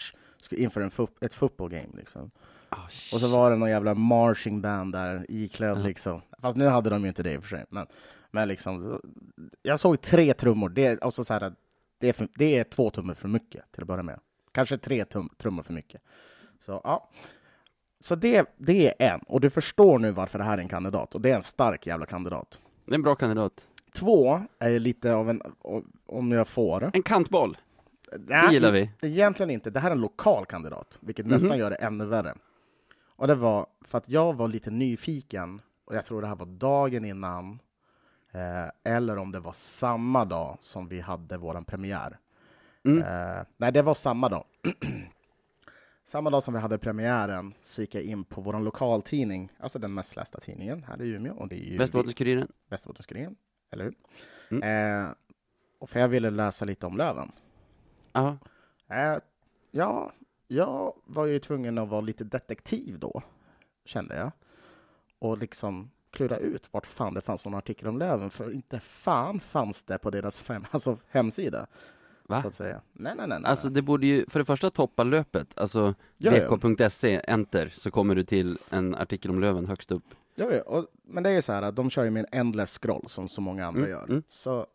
inför en fot- ett football game liksom. Oh, Och så var det någon jävla marching band där iklädd Ja. liksom. Fast nu hade de ju inte det i och för sig. Men, men liksom, jag såg tre trummor. Det, är- och så så här, det, är för, det är två tummar för mycket till att börja med. Kanske tre tum, trummor för mycket. Så ja. Så det, det är en. Och du förstår nu varför det här är en kandidat. Och det är en stark jävla kandidat. Det är en bra kandidat. Två är lite av en, om jag får. En kantboll, det gillar vi. Egentligen inte. Det här är en lokal kandidat, vilket Mhm. nästan gör det ännu värre. Och det var för att jag var lite nyfiken, och jag tror det här var dagen innan, eh, eller om det var samma dag som vi hade vår premiär. Mm. Eh, nej, det var samma dag. (clears throat) samma dag som vi hade premiären så gick jag in på vår lokaltidning, alltså den mest lästa tidningen här i Umeå. Och det är ju Västerbottens-Kuriren. Västerbottens-Kuriren, eller hur? Mm. Eh, och för jag ville läsa lite om Löven. Ja, Eh, ja, jag var ju tvungen att vara lite detektiv då, kände jag. Och liksom klura ut vart fan det fanns någon artikel om Löven, för inte fan fanns det på deras fem, (laughs) alltså hemsida. va? Så att säga. Nej, nej, nej. nej. Alltså det borde ju för det första toppa löpet, alltså vk.se, enter, så kommer du till en artikel om Löven högst upp. Ja, ja, och, men det är ju så här att de kör ju med en endless scroll som så många andra Mm, gör. mm. Så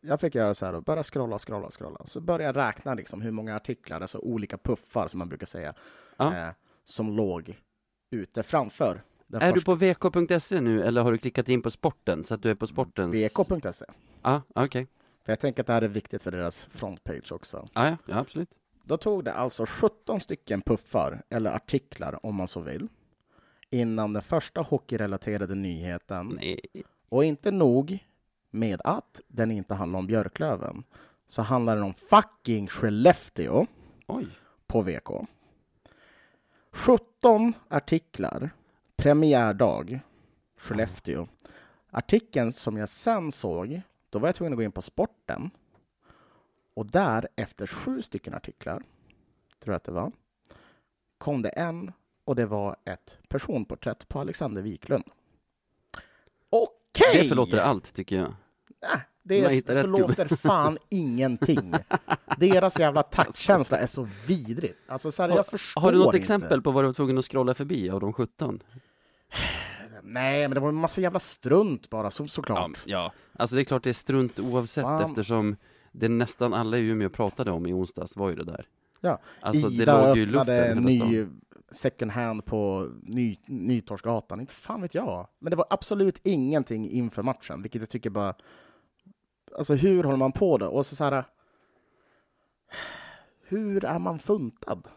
jag fick göra så här och börja scrolla, scrolla, scrolla. Så började jag räkna liksom hur många artiklar, alltså olika puffar som man brukar säga, Ja. eh, som låg ute framför. Är du på vk.se nu eller har du klickat in på sporten så att du är på sportens? vk.se. Ja, okej. För jag tänker att det här är viktigt för deras frontpage också. Ja, ja, ja, absolut. Då tog det alltså 17 stycken puffar, eller artiklar om man så vill, innan den första hockeyrelaterade nyheten. Nej. Och inte nog med att den inte handlar om Björklöven, så handlar den om fucking Skellefteå Oj. på VK. 17 artiklar, premiärdag, Skellefteå. Artikeln som jag sen såg, då var jag tvungen att gå in på sporten. Och där, efter sju stycken artiklar, tror jag att det var, kom det en och det var ett personporträtt på Alexander Wiklund. Okej! Det förlåter allt, tycker jag. Nej, det är, förlåter fan (laughs) ingenting. Deras jävla taktkänsla är så vidrig. Alltså, så här, jag förstår Har du något inte. exempel på vad du var tvungen att scrolla förbi av de 17? Nej, men det var en massa jävla strunt bara, så, Ja, såklart. ja, alltså det är klart det är strunt oavsett Fan. eftersom det nästan alla i Umeå pratade om i onsdags var ju det där. Ja, Alltså det Ida låg ju i öppnade luften ny second hand på ny, Nytorgsgatan. Inte fan vet jag. Men det var absolut ingenting inför matchen, vilket jag tycker bara... Alltså hur håller man på då? Och så, så här... Hur är man funtad?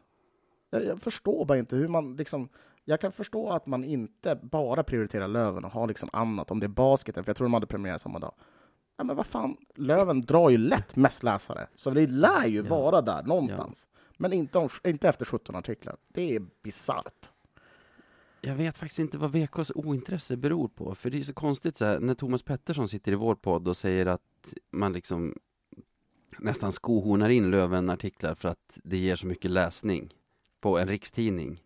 Jag, jag förstår bara inte hur man liksom... Jag kan förstå att man inte bara prioriterar Löven och har liksom annat, om det är basketen, för jag tror de hade premiär samma dag. Ja, men vad fan, Löven drar ju lätt mest läsare, så det lär ju Ja. vara där någonstans. Men inte, om, inte efter 17 artiklar. Det är bisarrt. Jag vet faktiskt inte vad VKs ointresse beror på, för det är så konstigt så här, när Thomas Pettersson sitter i vår podd och säger att man liksom nästan skohornar in Löven-artiklar för att det ger så mycket läsning på en rikstidning,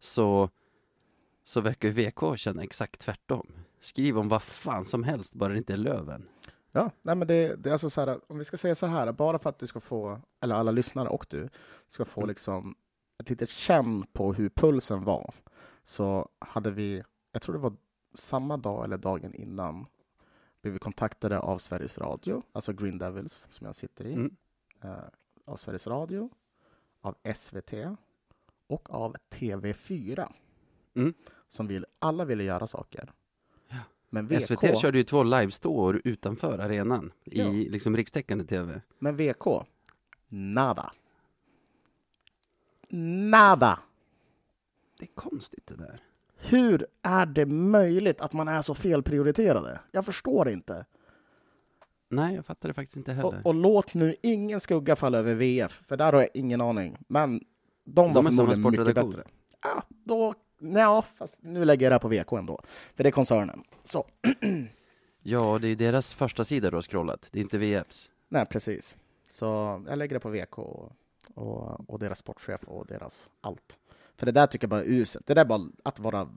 så, så verkar ju VK känna exakt tvärtom. Skriv om vad fan som helst, bara det inte är Löven. Ja, nej men det, det är alltså så här, om vi ska säga så här, bara för att du ska få, eller alla lyssnare och du, ska få Mm. liksom ett litet känn på hur pulsen var, så hade vi, jag tror det var samma dag eller dagen innan, blev vi kontaktade av Sveriges Radio, alltså Green Devils som jag sitter i, Mm. eh, av Sveriges Radio, av SVT och av TV4. Mm. Som vill, alla ville göra saker. Ja. Men VK, SVT körde ju två livestår utanför arenan i Ja. liksom rikstäckande TV. Men VK, nada. Nada. Det är konstigt det där. Hur är det möjligt att man är så felprioriterade? Jag förstår inte. Nej, jag fattar det faktiskt inte Och, heller. och låt nu ingen skugga falla över VF, för där har jag ingen aning. Men de var De samma förmodligen mycket bättre. Ja, då... Ja, fast nu lägger jag det här på VK ändå. För det är koncernen. Så, (clears throat) Ja, det är deras första sida du har scrollat, det är inte VFs. nej precis. Så jag lägger det på VK och, och, och deras sportchef och deras allt. För det där tycker jag bara är uselt. Det där är bara att vara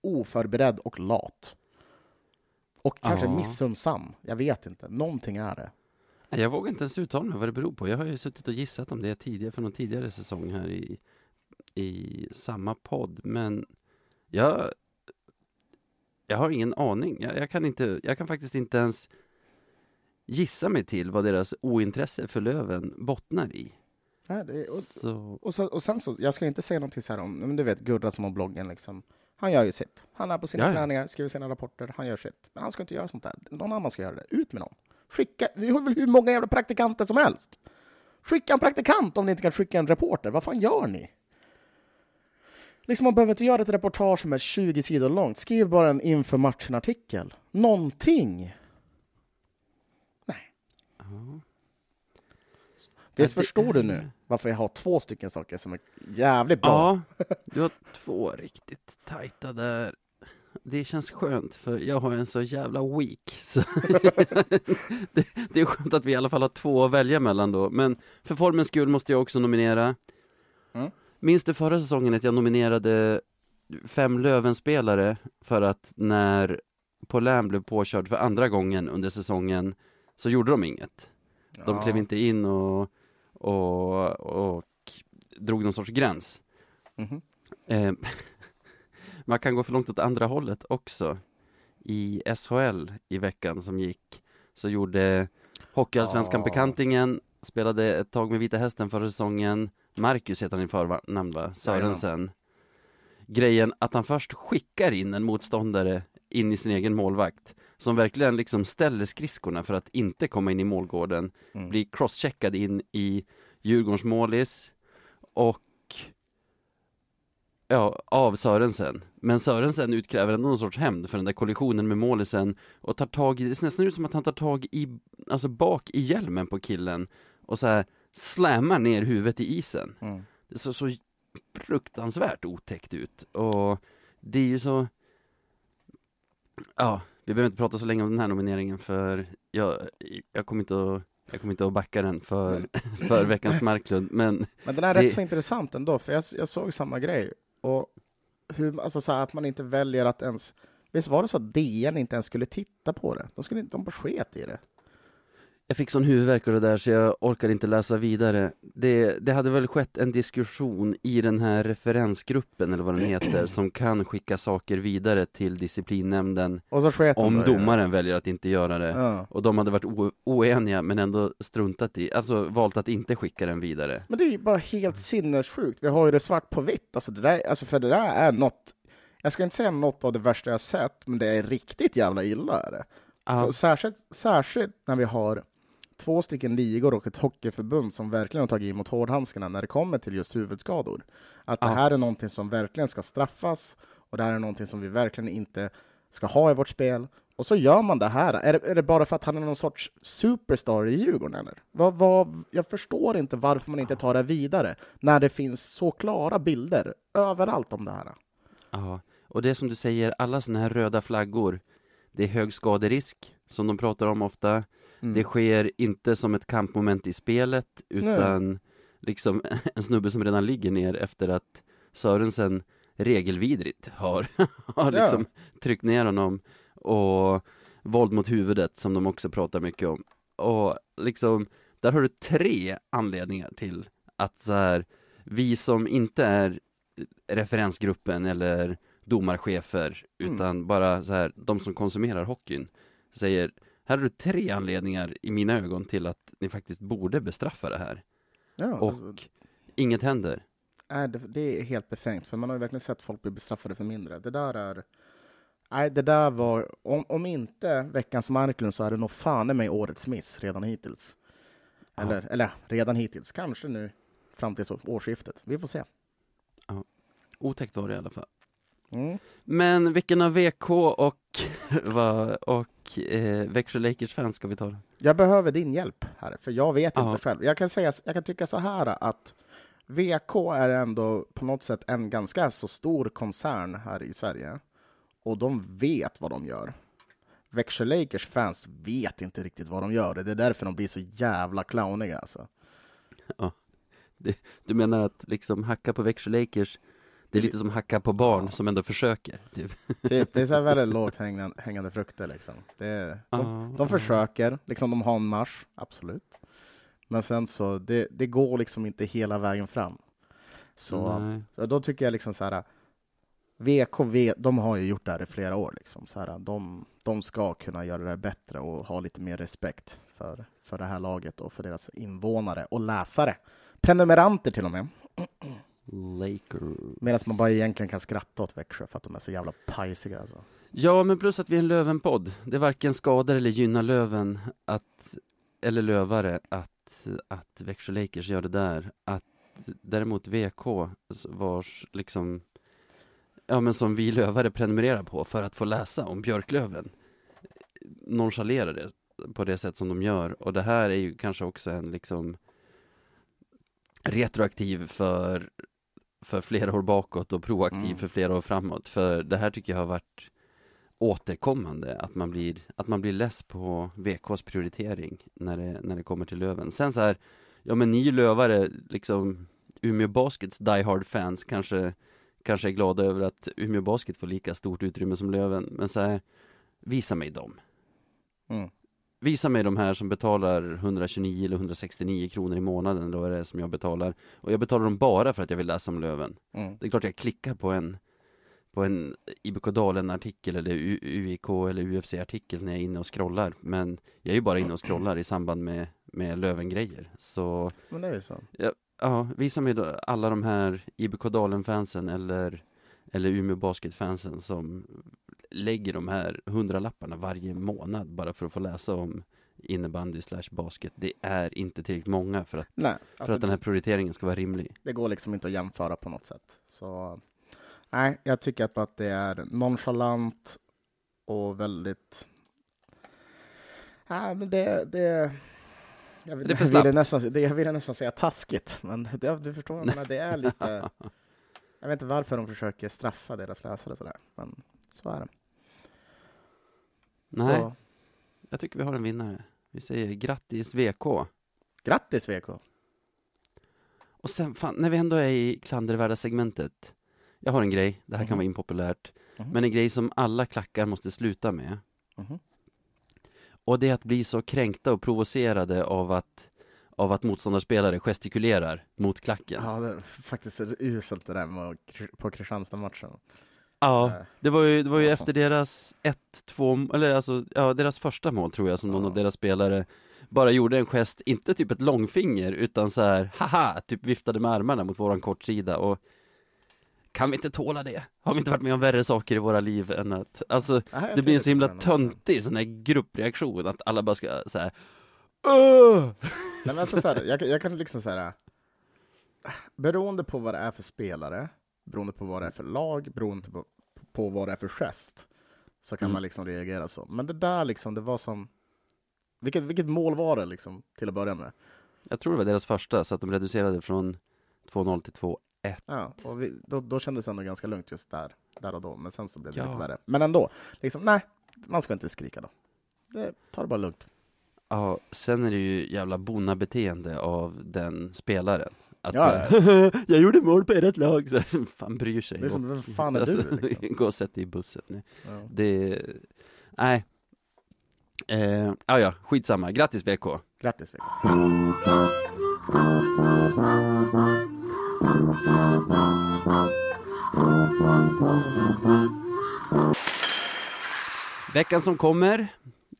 oförberedd och lat. Och kanske Ja. missundsam. Jag vet inte. Någonting är det. Jag vågar inte ens uttala mig vad det beror på. Jag har ju suttit och gissat om det tidigare, för någon tidigare säsong här i, i samma podd. Men jag, jag har ingen aning. Jag, jag, kan inte, jag kan faktiskt inte ens gissa mig till vad deras ointresse för Löven bottnar i. Nej, är, och, Så, och, så, och sen så, jag ska inte säga någonting så här om, men du vet Gurra som har bloggen liksom. Han gör ju sitt. Han är på sina Ja, träningar, skriver sina rapporter, han gör sitt. Men han ska inte göra sånt där. Någon annan ska göra det. Ut med någon. Skicka, vi har väl hur många jävla praktikanter som helst. Skicka en praktikant om ni inte kan skicka en reporter. Vad fan gör ni? Liksom man behöver inte göra ett reportage som är 20 sidor långt. Skriv bara en inför matchen-artikel. Någonting. ja. Visst Ja, det förstår du nu varför jag har två stycken saker som är jävligt bra? Ja, (laughs) du har två riktigt tajta där. Det känns skönt för jag har en så jävla weak. (laughs) Så (laughs) det, det är skönt att vi i alla fall har två att välja mellan då. Men för formens skull måste jag också nominera. Mm. Minns du förra säsongen att jag nominerade fem Lövenspelare för att när Paulin blev påkörd för andra gången under säsongen så gjorde de inget. De Ja. klev inte in och, och, och drog någon sorts gräns. Mhm. Eh, (laughs) man kan gå för långt åt andra hållet också. I SHL i veckan som gick så gjorde Hockeyallsvenskan Ja. bekantingen, spelade ett tag med Vita Hästen förra säsongen. Marcus heter han i förnamn va? Sörensen. Grejen att han först skickar in en motståndare in i sin egen målvakt som verkligen liksom ställer skridskorna för att inte komma in i målgården Mm. blir crosscheckad in i Djurgårdens målis och ja, av Sörensen. Men Sörensen utkräver ändå någon sorts hämnd för den där kollisionen med målisen och tar tag i, det ser nästan ut som att han tar tag i, alltså bak i hjälmen på killen och så här slammar ner huvudet i isen. Mm. Det såg så fruktansvärt otäckt ut och det är ju så Ja, vi behöver inte prata så länge om den här nomineringen för jag, jag kommer inte att Jag kommer inte att backa den för, (laughs) för veckans Marklund, men Men den är Det- rätt så intressant ändå, för jag, jag såg samma grej. Och hur, alltså så här, att man inte väljer att ens... Visst var det så att DN inte ens skulle titta på det? De, skulle inte, de bara sket i det. Jag fick sån huvudvärk av det där så jag orkar inte läsa vidare. Det, det hade väl skett en diskussion i den här referensgruppen, eller vad den heter, (clears throat) som kan skicka saker vidare till disciplinnämnden om det. domaren väljer att inte göra det. Ja. Och de hade varit o- oeniga men ändå struntat i, alltså valt att inte skicka den vidare. Men det är ju bara helt sinnessjukt. Vi har ju det svart på vitt. Alltså det där, alltså för det där är något... Jag ska inte säga något av det värsta jag sett, men det är riktigt jävla illa. Är det. Ja, Särskilt, särskilt när vi har två stycken ligor och ett hockeyförbund som verkligen har tagit emot hårdhandskarna när det kommer till just huvudskador. Att det Ja. här är någonting som verkligen ska straffas och det här är någonting som vi verkligen inte ska ha i vårt spel. Och så gör man det här. Är det, är det bara för att han är någon sorts superstar i Djurgården eller? Vad, vad, jag förstår inte varför man inte tar det vidare när det finns så klara bilder överallt om det här. ja. Och det är som du säger, alla sådana här röda flaggor, det är hög skaderisk, som de pratar om ofta. Mm. Det sker inte som ett kampmoment i spelet, utan liksom (laughs) en snubbe som redan ligger ner efter att Sörensen regelvidrigt har, (laughs) har Ja. liksom tryckt ner honom och våld mot huvudet som de också pratar mycket om. Och liksom, där har du tre anledningar till att så här, vi som inte är referensgruppen eller domarchefer, Mm. utan bara så här, de som konsumerar hockeyn, säger här har du tre anledningar i mina ögon till att ni faktiskt borde bestraffa det här. Ja, Och alltså, inget händer. Nej, det, det är helt befängt, för man har ju verkligen sett folk bli bestraffade för mindre. Det där är... Nej, det där var... Om, om inte veckans Marklund så är det nog fan i mig årets miss redan hittills. Ja. Eller, eller redan hittills. Kanske nu fram till årsskiftet. Vi får se. Otäckt var det i alla fall. Mm. Men vilken av VK och, (laughs) och eh, Växjö Lakers fans ska vi ta? Jag behöver din hjälp här, för jag vet Ja. inte själv. Jag kan, säga, jag kan tycka så här att VK är ändå på något sätt en ganska så stor koncern här i Sverige. Och de vet vad de gör. Växjö Lakers fans vet inte riktigt vad de gör. Det är därför de blir så jävla clowniga alltså. Du menar att liksom hacka på Växjö Lakers, det är lite som hacka på barn som ändå försöker? Typ. Typ, det är så här väldigt lågt hängande, hängande frukter liksom. Det, de, Ja, de försöker, liksom de har en marsch, absolut. Men sen så, det, det går liksom inte hela vägen fram. Så, så då tycker jag liksom så här, VKV, de har ju gjort det här i flera år liksom. Så här, de, de ska kunna göra det bättre och ha lite mer respekt för, för det här laget och för deras invånare och läsare. Prenumeranter till och med. Laker. Medan man bara egentligen kan skratta åt Växjö för att de är så jävla pajsiga alltså. Ja, men plus att vi är en Löven-podd. Det varken skadar eller gynnar Löven att, eller lövare att, att Växjö Lakers gör det där. Att däremot VK, vars liksom, ja men som vi lövare prenumererar på för att få läsa om Björklöven, nonchalerar det på det sätt som de gör. Och det här är ju kanske också en liksom retroaktiv för, för flera år bakåt och proaktiv Mm. för flera år framåt. För det här tycker jag har varit återkommande, att man blir, att man blir less på VKs prioritering när det, när det kommer till Löven. Sen så här, ja men ni lövare, liksom Umeå Baskets die hard fans kanske, kanske är glada över att Umeå Basket får lika stort utrymme som Löven, men så här, visa mig dem. Mm. Visa mig de här som betalar 129 eller 169 kronor i månaden, då är det som jag betalar. Och jag betalar dem bara för att jag vill läsa om Löven. Mm. Det är klart jag klickar på en på en IBK Dalen-artikel eller U- UIK eller UFC-artikel när jag är inne och scrollar. Men jag är ju bara inne och scrollar i samband med, med Löven-grejer. Så Men det är ju så. ja, visa mig då alla de här IBK Dalen-fansen eller, eller Umeå Basket-fansen som lägger de här hundralapparna varje månad bara för att få läsa om innebandy slash basket. Det är inte tillräckligt många för att, Nej, för alltså, att den här prioriteringen ska vara rimlig. det går liksom inte att jämföra på något sätt. Så nej, jag tycker att, att det är nonchalant och väldigt... Nej, men det... det jag, vill, Det är för jag, ville nästan, det, jag ville nästan säga taskigt, men (laughs) det, du förstår, menar, det är lite... (laughs) Jag vet inte varför de försöker straffa deras läsare sådär, men så är det. Nej, Så, jag tycker vi har en vinnare. Vi säger grattis VK. Grattis VK! Och sen, fan, när vi ändå är i klandervärda segmentet. Jag har en grej, det här kan Mhm. vara impopulärt, Mhm. men en grej som alla klackar måste sluta med. Mhm. Och det är att bli så kränkta och provocerade av att, av att motståndarspelare gestikulerar mot klacken. Ja, det är faktiskt uselt det där med, på Kristianstad-matchen. Ja, Eh, det var ju, det var ju Alltså. efter deras 1-2, eller alltså, ja, deras första mål tror jag som någon av deras spelare bara gjorde en gest, inte typ ett långfinger, utan så här, haha, typ viftade med armarna mot våran kortsida och kan vi inte tåla det? Har vi inte varit med om värre saker i våra liv än att, alltså, nej, det blir en så himla töntig sån här gruppreaktion, att alla bara ska så här, Åh! Nej, men alltså, så här, jag, kan- jag kan liksom säga beroende på vad det är för spelare, beroende på vad det är för lag, beroende på, på vad det är för gest, så kan Mm. man liksom reagera så. Men det där liksom, det var som... Vilket, vilket mål var det liksom, till att börja med? Jag tror det var deras första, så att de reducerade från 2-0 till 2 Ja, och vi, då, då kändes det ändå ganska lugnt just där, där och då, men sen så blev det Ja. lite värre. Men ändå, liksom, nej, man ska inte skrika då. Det, ta det bara lugnt. Ja, sen är det ju jävla beteende av den spelaren. Att Ja, (laughs) jag gjorde mål på ert lag, så (laughs) fan bryr sig. Det är som, vem fan är (laughs) du? Liksom? Gå och sätt dig i bussen. Nej, Ja. Det, nej. Eh, ah, ja, skitsamma. Grattis VK. Grattis Victor. Veckan som kommer,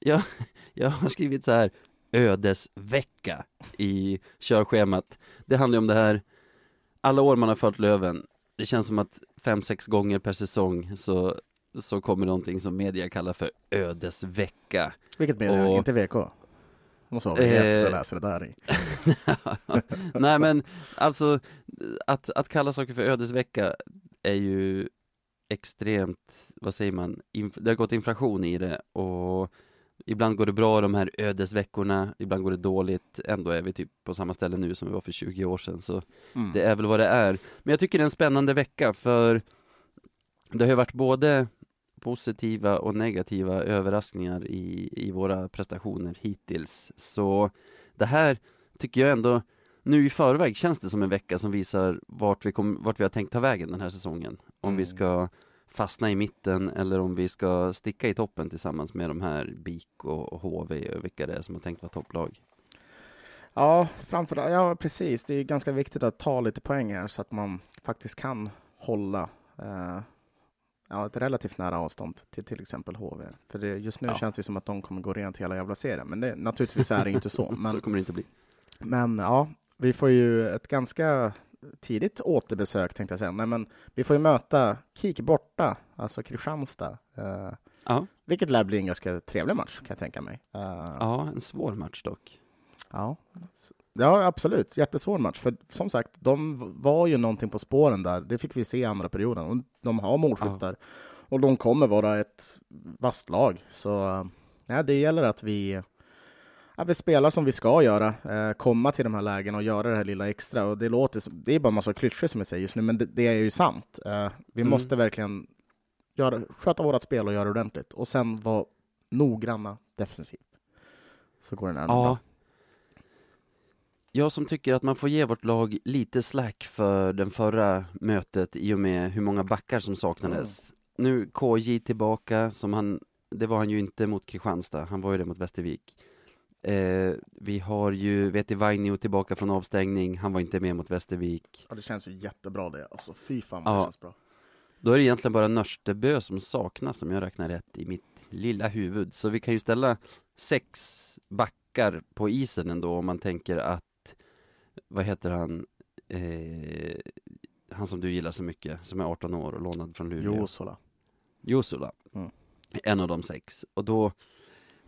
jag, jag har skrivit så här ödesvecka i körschemat. Det handlar ju om det här, alla år man har följt Löven, det känns som att fem, sex gånger per säsong så, så kommer någonting som media kallar för ödesvecka. Vilket media? Och- Inte VK? Måste VF Eh, och läsa det där i. (laughs) Nej men alltså att, att kalla saker för ödesvecka är ju extremt, vad säger man, inf- det har gått inflation i det och ibland går det bra de här ödesveckorna, ibland går det dåligt, ändå är vi typ på samma ställe nu som vi var för 20 år sedan så Mm. det är väl vad det är. Men jag tycker det är en spännande vecka för det har ju varit både positiva och negativa överraskningar i, i våra prestationer hittills. Så det här tycker jag ändå, nu i förväg känns det som en vecka som visar vart vi, kom, vart vi har tänkt ta vägen den här säsongen. Om vi Mm. ska fastna i mitten eller om vi ska sticka i toppen tillsammans med de här BIK och HV och vilka det är som har tänkt vara topplag. Ja, framför ja precis. Det är ganska viktigt att ta lite poäng här så att man faktiskt kan hålla eh, ja, ett relativt nära avstånd till till exempel HV. För det, just nu Ja. känns det som att de kommer gå rent hela jävla serien. Men det, naturligtvis är det inte så. (laughs) så Men, kommer det inte bli. men ja, vi får ju ett ganska tidigt återbesök tänkte jag säga. Nej, men vi får ju möta KIK borta, alltså Kristianstad. Eh, Ja, vilket lär bli en ganska trevlig match kan jag tänka mig. Eh, ja en svår match dock. Ja. ja, absolut. Jättesvår match. För som sagt, de var ju någonting på spåren där. Det fick vi se i andra perioden. Och de har målskyttar. Och de kommer vara ett vasst lag. Så ja, det gäller att vi, att vi spelar som vi ska göra. Eh, komma till de här lägena och göra det här lilla extra. Och det, låter, som- det är bara en massa klyschor som jag säger just nu, men det, det är ju sant. Eh, vi Mm. måste verkligen göra, sköta vårt spel och göra det ordentligt. Och sen vara noggranna defensivt. Så går det närmare bra. Ja. Jag som tycker att man får ge vårt lag lite slack för den förra mötet i och med hur många backar som saknades. Nu KJ tillbaka, som han, det var han ju inte mot Kristianstad, han var ju det mot Västervik. Eh, vi har ju Veti Vainio tillbaka från avstängning, han var inte med mot Västervik. Ja, det känns ju jättebra det. Alltså, fy fan vad Ja. det känns bra. Då är det egentligen bara Nörstebö som saknas, om jag räknar rätt i mitt lilla huvud. Så vi kan ju ställa sex backar på isen ändå, om man tänker att, vad heter han, eh, han som du gillar så mycket, som är 18 år och lånad från Luleå. Josola. Jusula. Mm. En av de sex. Och då,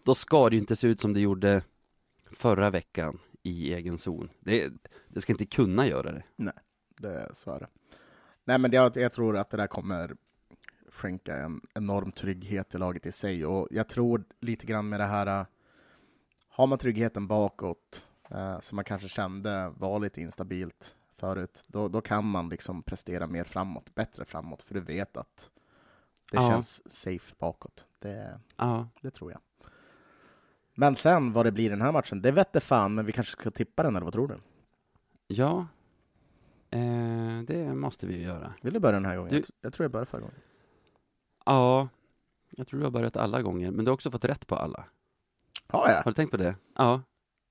då ska det ju inte se ut som det gjorde förra veckan i egen zon. Det, det ska inte kunna göra det. Det, så är det. Nej, men jag, jag tror att det där kommer skänka en enorm trygghet till laget i sig. Och jag tror lite grann med det här, äh, har man tryggheten bakåt, eh, som man kanske kände var lite instabilt förut, då, då kan man liksom prestera mer framåt, bättre framåt, för du vet att det Ja. känns safe bakåt. Det, Ja, det tror jag. Men sen vad det blir i den här matchen, det vette fan, men vi kanske ska tippa den, eller vad tror du? Ja, eh, det måste vi ju göra. Vill du börja den här gången? Du- Jag, tror jag började förra gången. Ja, jag tror du har börjat alla gånger, men du har också fått rätt på alla. Har jag? Har du tänkt på det? Ja,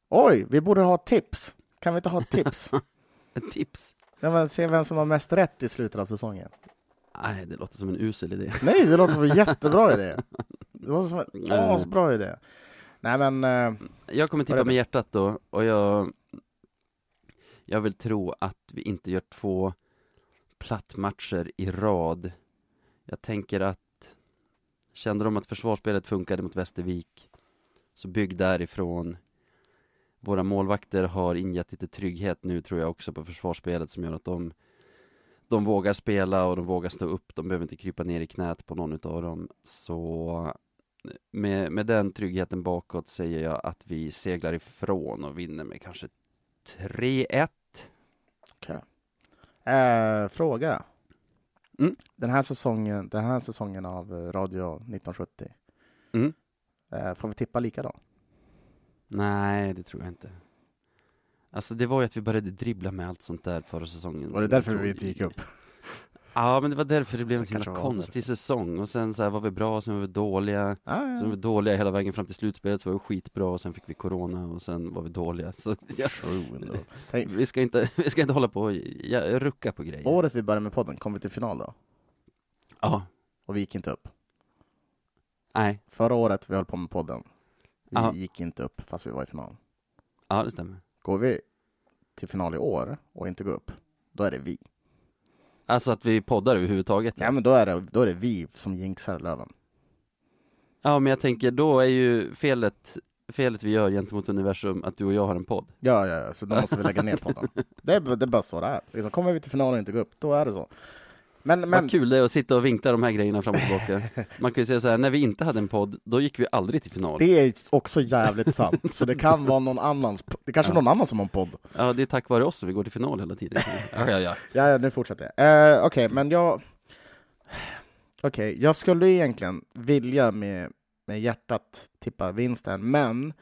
Oj, vi borde ha tips. Kan vi inte ha tips? (laughs) tips. ja, men se vem som har mest rätt i slutet av säsongen. Nej, det låter som en usel idé. Nej, det låter som en jättebra idé. (laughs) Det låter som en Nej. asbra idé. Nej, men eh, Jag kommer tippa med hjärtat då, och jag, jag vill tro att vi inte gör två plattmatcher i rad. Jag tänker att, kände de att försvarsspelet funkade mot Västervik, så bygg därifrån. Våra målvakter har ingett lite trygghet nu tror jag också på försvarsspelet som gör att de de vågar spela och de vågar stå upp, de behöver inte krypa ner i knät på någon utav dem. Så med, med den tryggheten bakåt säger jag att vi seglar ifrån och vinner med kanske 3-1. eh, fråga. Mm. Den, här säsongen, den här säsongen av Radio 1970, Mm. eh, får vi tippa lika då? Nej, det tror jag inte. Alltså det var ju att vi började dribbla med allt sånt där förra säsongen. Var det därför vi inte gick upp? Ja, men det var därför det blev en så himla konstig säsong. Och sen så här var vi bra, sen var vi dåliga. Ah, Sen var vi dåliga hela vägen fram till slutspelet, så var vi skitbra och sen fick vi corona och sen var vi dåliga. Så ja, vi, ska inte, vi ska inte hålla på och ja, rucka på grejer. året vi började med podden, kom vi till final då? Ja, Och vi gick inte upp. nej, Förra året vi höll på med podden, vi Ja. gick inte upp fast vi var i final. ja det stämmer. Går vi till final i år och inte går upp, då är det vi. Alltså att vi poddar överhuvudtaget. Ja, men då är det, då är det vi som jinxar Löven. Ja, men jag tänker då är ju felet, felet vi gör gentemot universum att du och jag har en podd. Ja, ja, ja, så då måste vi lägga ner podden. Det är, det är bara så det är. Liksom, kommer vi till final och inte går upp, då är det så. Men, men Vad kul det är att sitta och vinkla de här grejerna fram och tillbaka. Man kan ju säga så här, när vi inte hade en podd, då gick vi aldrig till final. det är också jävligt sant. Så det kan vara någon annans, det kanske är Ja. någon annan som har en podd. Ja, det är tack vare oss som vi går till final hela tiden. (laughs) Ja, ja, ja. Ja, ja nu fortsätter jag. Eh, Okej, men jag... Okej, jag skulle egentligen vilja med, med hjärtat tippa vinsten, men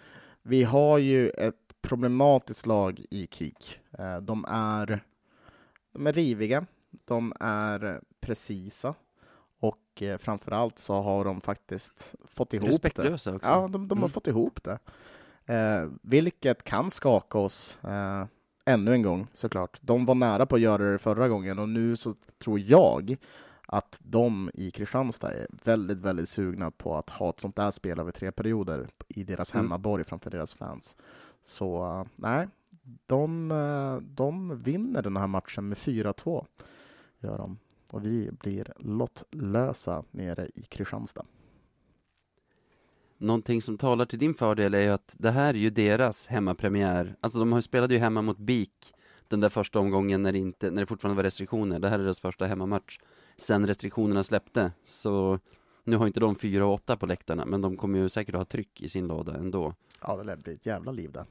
vi har ju ett problematiskt lag i KIK. Eh, de är, de är riviga, de är precisa och eh, framförallt så har de faktiskt fått ihop det. Respektlösa också. Ja, de, de har Mm. fått ihop det. Eh, vilket kan skaka oss eh, ännu en gång såklart. De var nära på att göra det förra gången och nu så tror jag att de i Kristianstad är väldigt, väldigt sugna på att ha ett sånt där spel över tre perioder i deras Mm. hemmaborg framför deras fans. Så eh, nej, de, eh, de vinner den här matchen med 4-2. Gör de. Och vi blir lottlösa nere i Kristianstad. Någonting som talar till din fördel är ju att det här är ju deras hemmapremiär. Alltså de har spelade ju hemma mot BIK den där första omgången när det, inte, när det fortfarande var restriktioner. Det här är deras första hemmamatch sen restriktionerna släppte. Så nu har inte de fyra och åtta på läktarna, men de kommer ju säkert att ha tryck i sin låda ändå. Ja, det lär bli ett jävla liv där.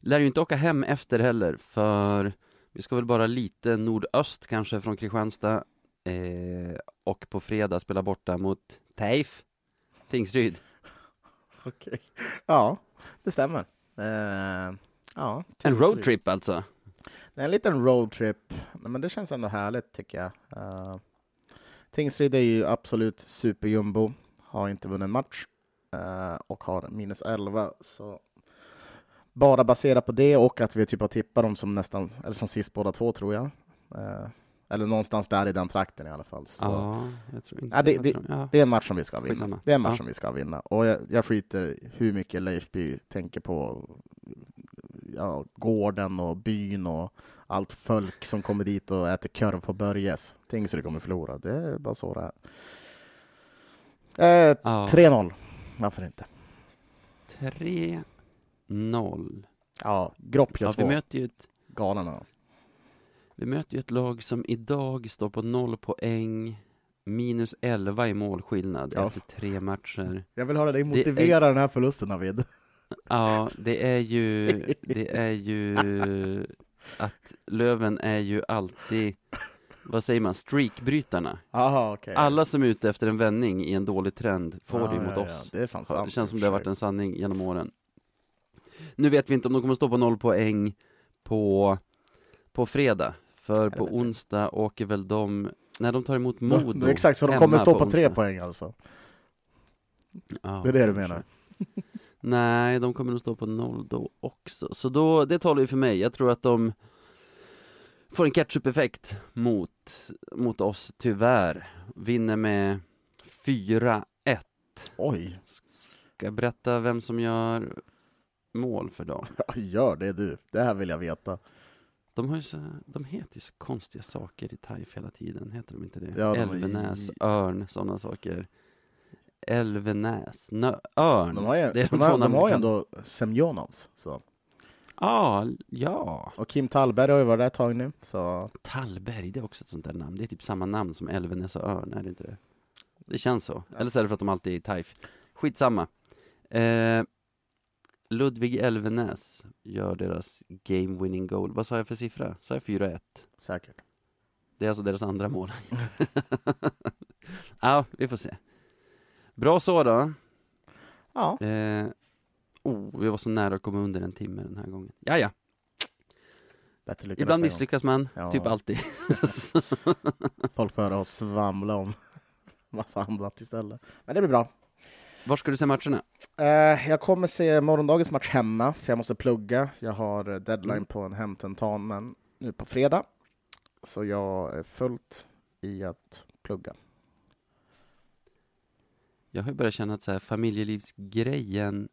Lär ju inte åka hem efter heller, för vi ska väl bara lite nordöst kanske från Kristianstad. Eh, och på fredag spela borta mot TEIF, Tingsryd. (laughs) Okej. Ja, det stämmer. Eh, ja, En roadtrip alltså. Det är en liten roadtrip, men det känns ändå härligt tycker jag. Uh, Tingsryd är ju absolut superjumbo, har inte vunnit en match eh, och har minus 11. Så bara baserat på det och att vi typ har tippat dem som nästan, eller som sist båda två tror jag. Eh, eller någonstans där i den trakten i alla fall. Så Ja, jag tror inte Ja, det- det- ja. Det är en match som vi ska vinna. Skitsamma. Det är en match Ja. som vi ska vinna. Och jag, jag skiter hur mycket Leifby tänker på ja, gården och byn och allt folk som kommer dit och äter korv på Börjes. Tingsryd kommer förlora. Det är bara så det är. Eh, Ja. 3-0. Varför inte? 3-0. Ja, Gropp gör Ja, vi två. möter ju ett Galarna. Vi möter ju ett lag som idag står på noll poäng, minus 11 i målskillnad Ja. efter tre matcher. Jag vill höra dig Det är- den här förlusten, Navid. Ja, det är ju, det är ju att Löven är ju alltid vad säger man, streakbrytarna. Jaha, okej. Alla som är ute efter en vändning i en dålig trend får Ja, det mot ja, oss. Ja, det. Det känns som det har varit en sanning genom åren. Nu vet vi inte om de kommer stå på noll poäng på, på fredag. För på onsdag åker väl de, när de tar emot. Modo Exakt, så de kommer stå på, tre onsdag. poäng alltså. Ja, Det är det du menar? (laughs) Nej, de kommer nog stå på noll då också. Så då, det talar ju för mig. Jag tror att de får en catch-up-effekt mot, mot oss, tyvärr. Vinner med 4-1. Oj, Ska jag berätta vem som gör mål för dem? (laughs) gör det du. Det här vill jag veta. De, har ju så, de heter ju så konstiga saker i TAIF hela tiden, heter de inte det? Ja, de- Elvenäs, Örn, sådana saker. Elvenäs, Nö, Örn. De har ju, det är de de har, de har ju ändå Semjonovs. Så. Ah, ja. Och Kim Tallberg har ju varit där ett tag nu. Så Tallberg, det är också ett sånt där namn. Det är typ samma namn som Elvenäs och Örn, är det inte det? Det känns så. Eller så är det för att de alltid är i TAIF. Skitsamma. Eh, Ludvig Elvenäs gör deras game winning goal. Vad sa jag för siffra? Sa jag 4-1? säkert. Det är alltså deras andra mål. (laughs) ja, vi får se. Bra så då. Ja, Eh, oh, vi var så nära att komma under en timme den här gången. Ja, ja. Ibland misslyckas man, Ja. typ alltid. (laughs) Folk får höra oss svamla om (laughs) massa annat istället. Men det blir bra. Var ska du se matcherna? Eh, jag kommer se morgondagens match hemma, för jag måste plugga. Jag har eh, deadline Mm. på en hemtentamen nu på fredag. Så jag är fullt i att plugga. Jag har börjat känna att så här, familjelivsgrejen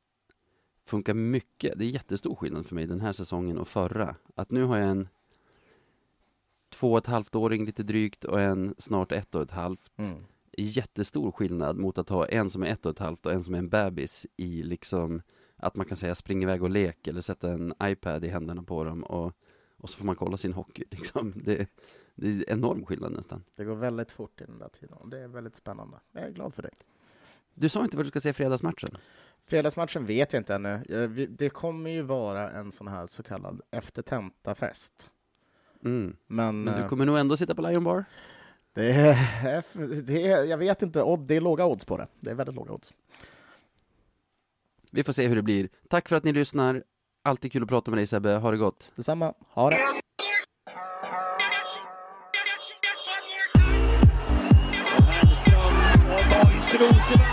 funkar mycket. Det är jättestor skillnad för mig den här säsongen och förra. Att nu har jag en två och ett halvt åring lite drygt och en snart ett och ett halvt. Mm. Jättestor skillnad mot att ha en som är ett och ett halvt och en som är en bebis i liksom att man kan säga spring iväg och lek eller sätta en iPad i händerna på dem och, och så får man kolla sin hockey (laughs) liksom. Det, det är enorm skillnad nästan. Det går väldigt fort i den där tiden. och Det är väldigt spännande. Jag är glad för det. Du sa inte vad du ska se fredagsmatchen? Fredagsmatchen vet jag inte ännu. Det kommer ju vara en sån här så kallad eftertentafest. Mm. Men, Men du eh, kommer nog ändå sitta på Lion Bar? Det är, (laughs) det är, jag vet inte, det är låga odds på det. Det är väldigt låga odds. Vi får se hur det blir. Tack för att ni lyssnar. Alltid kul att prata med dig Sebbe. Ha det gott. Detsamma, ha det! Och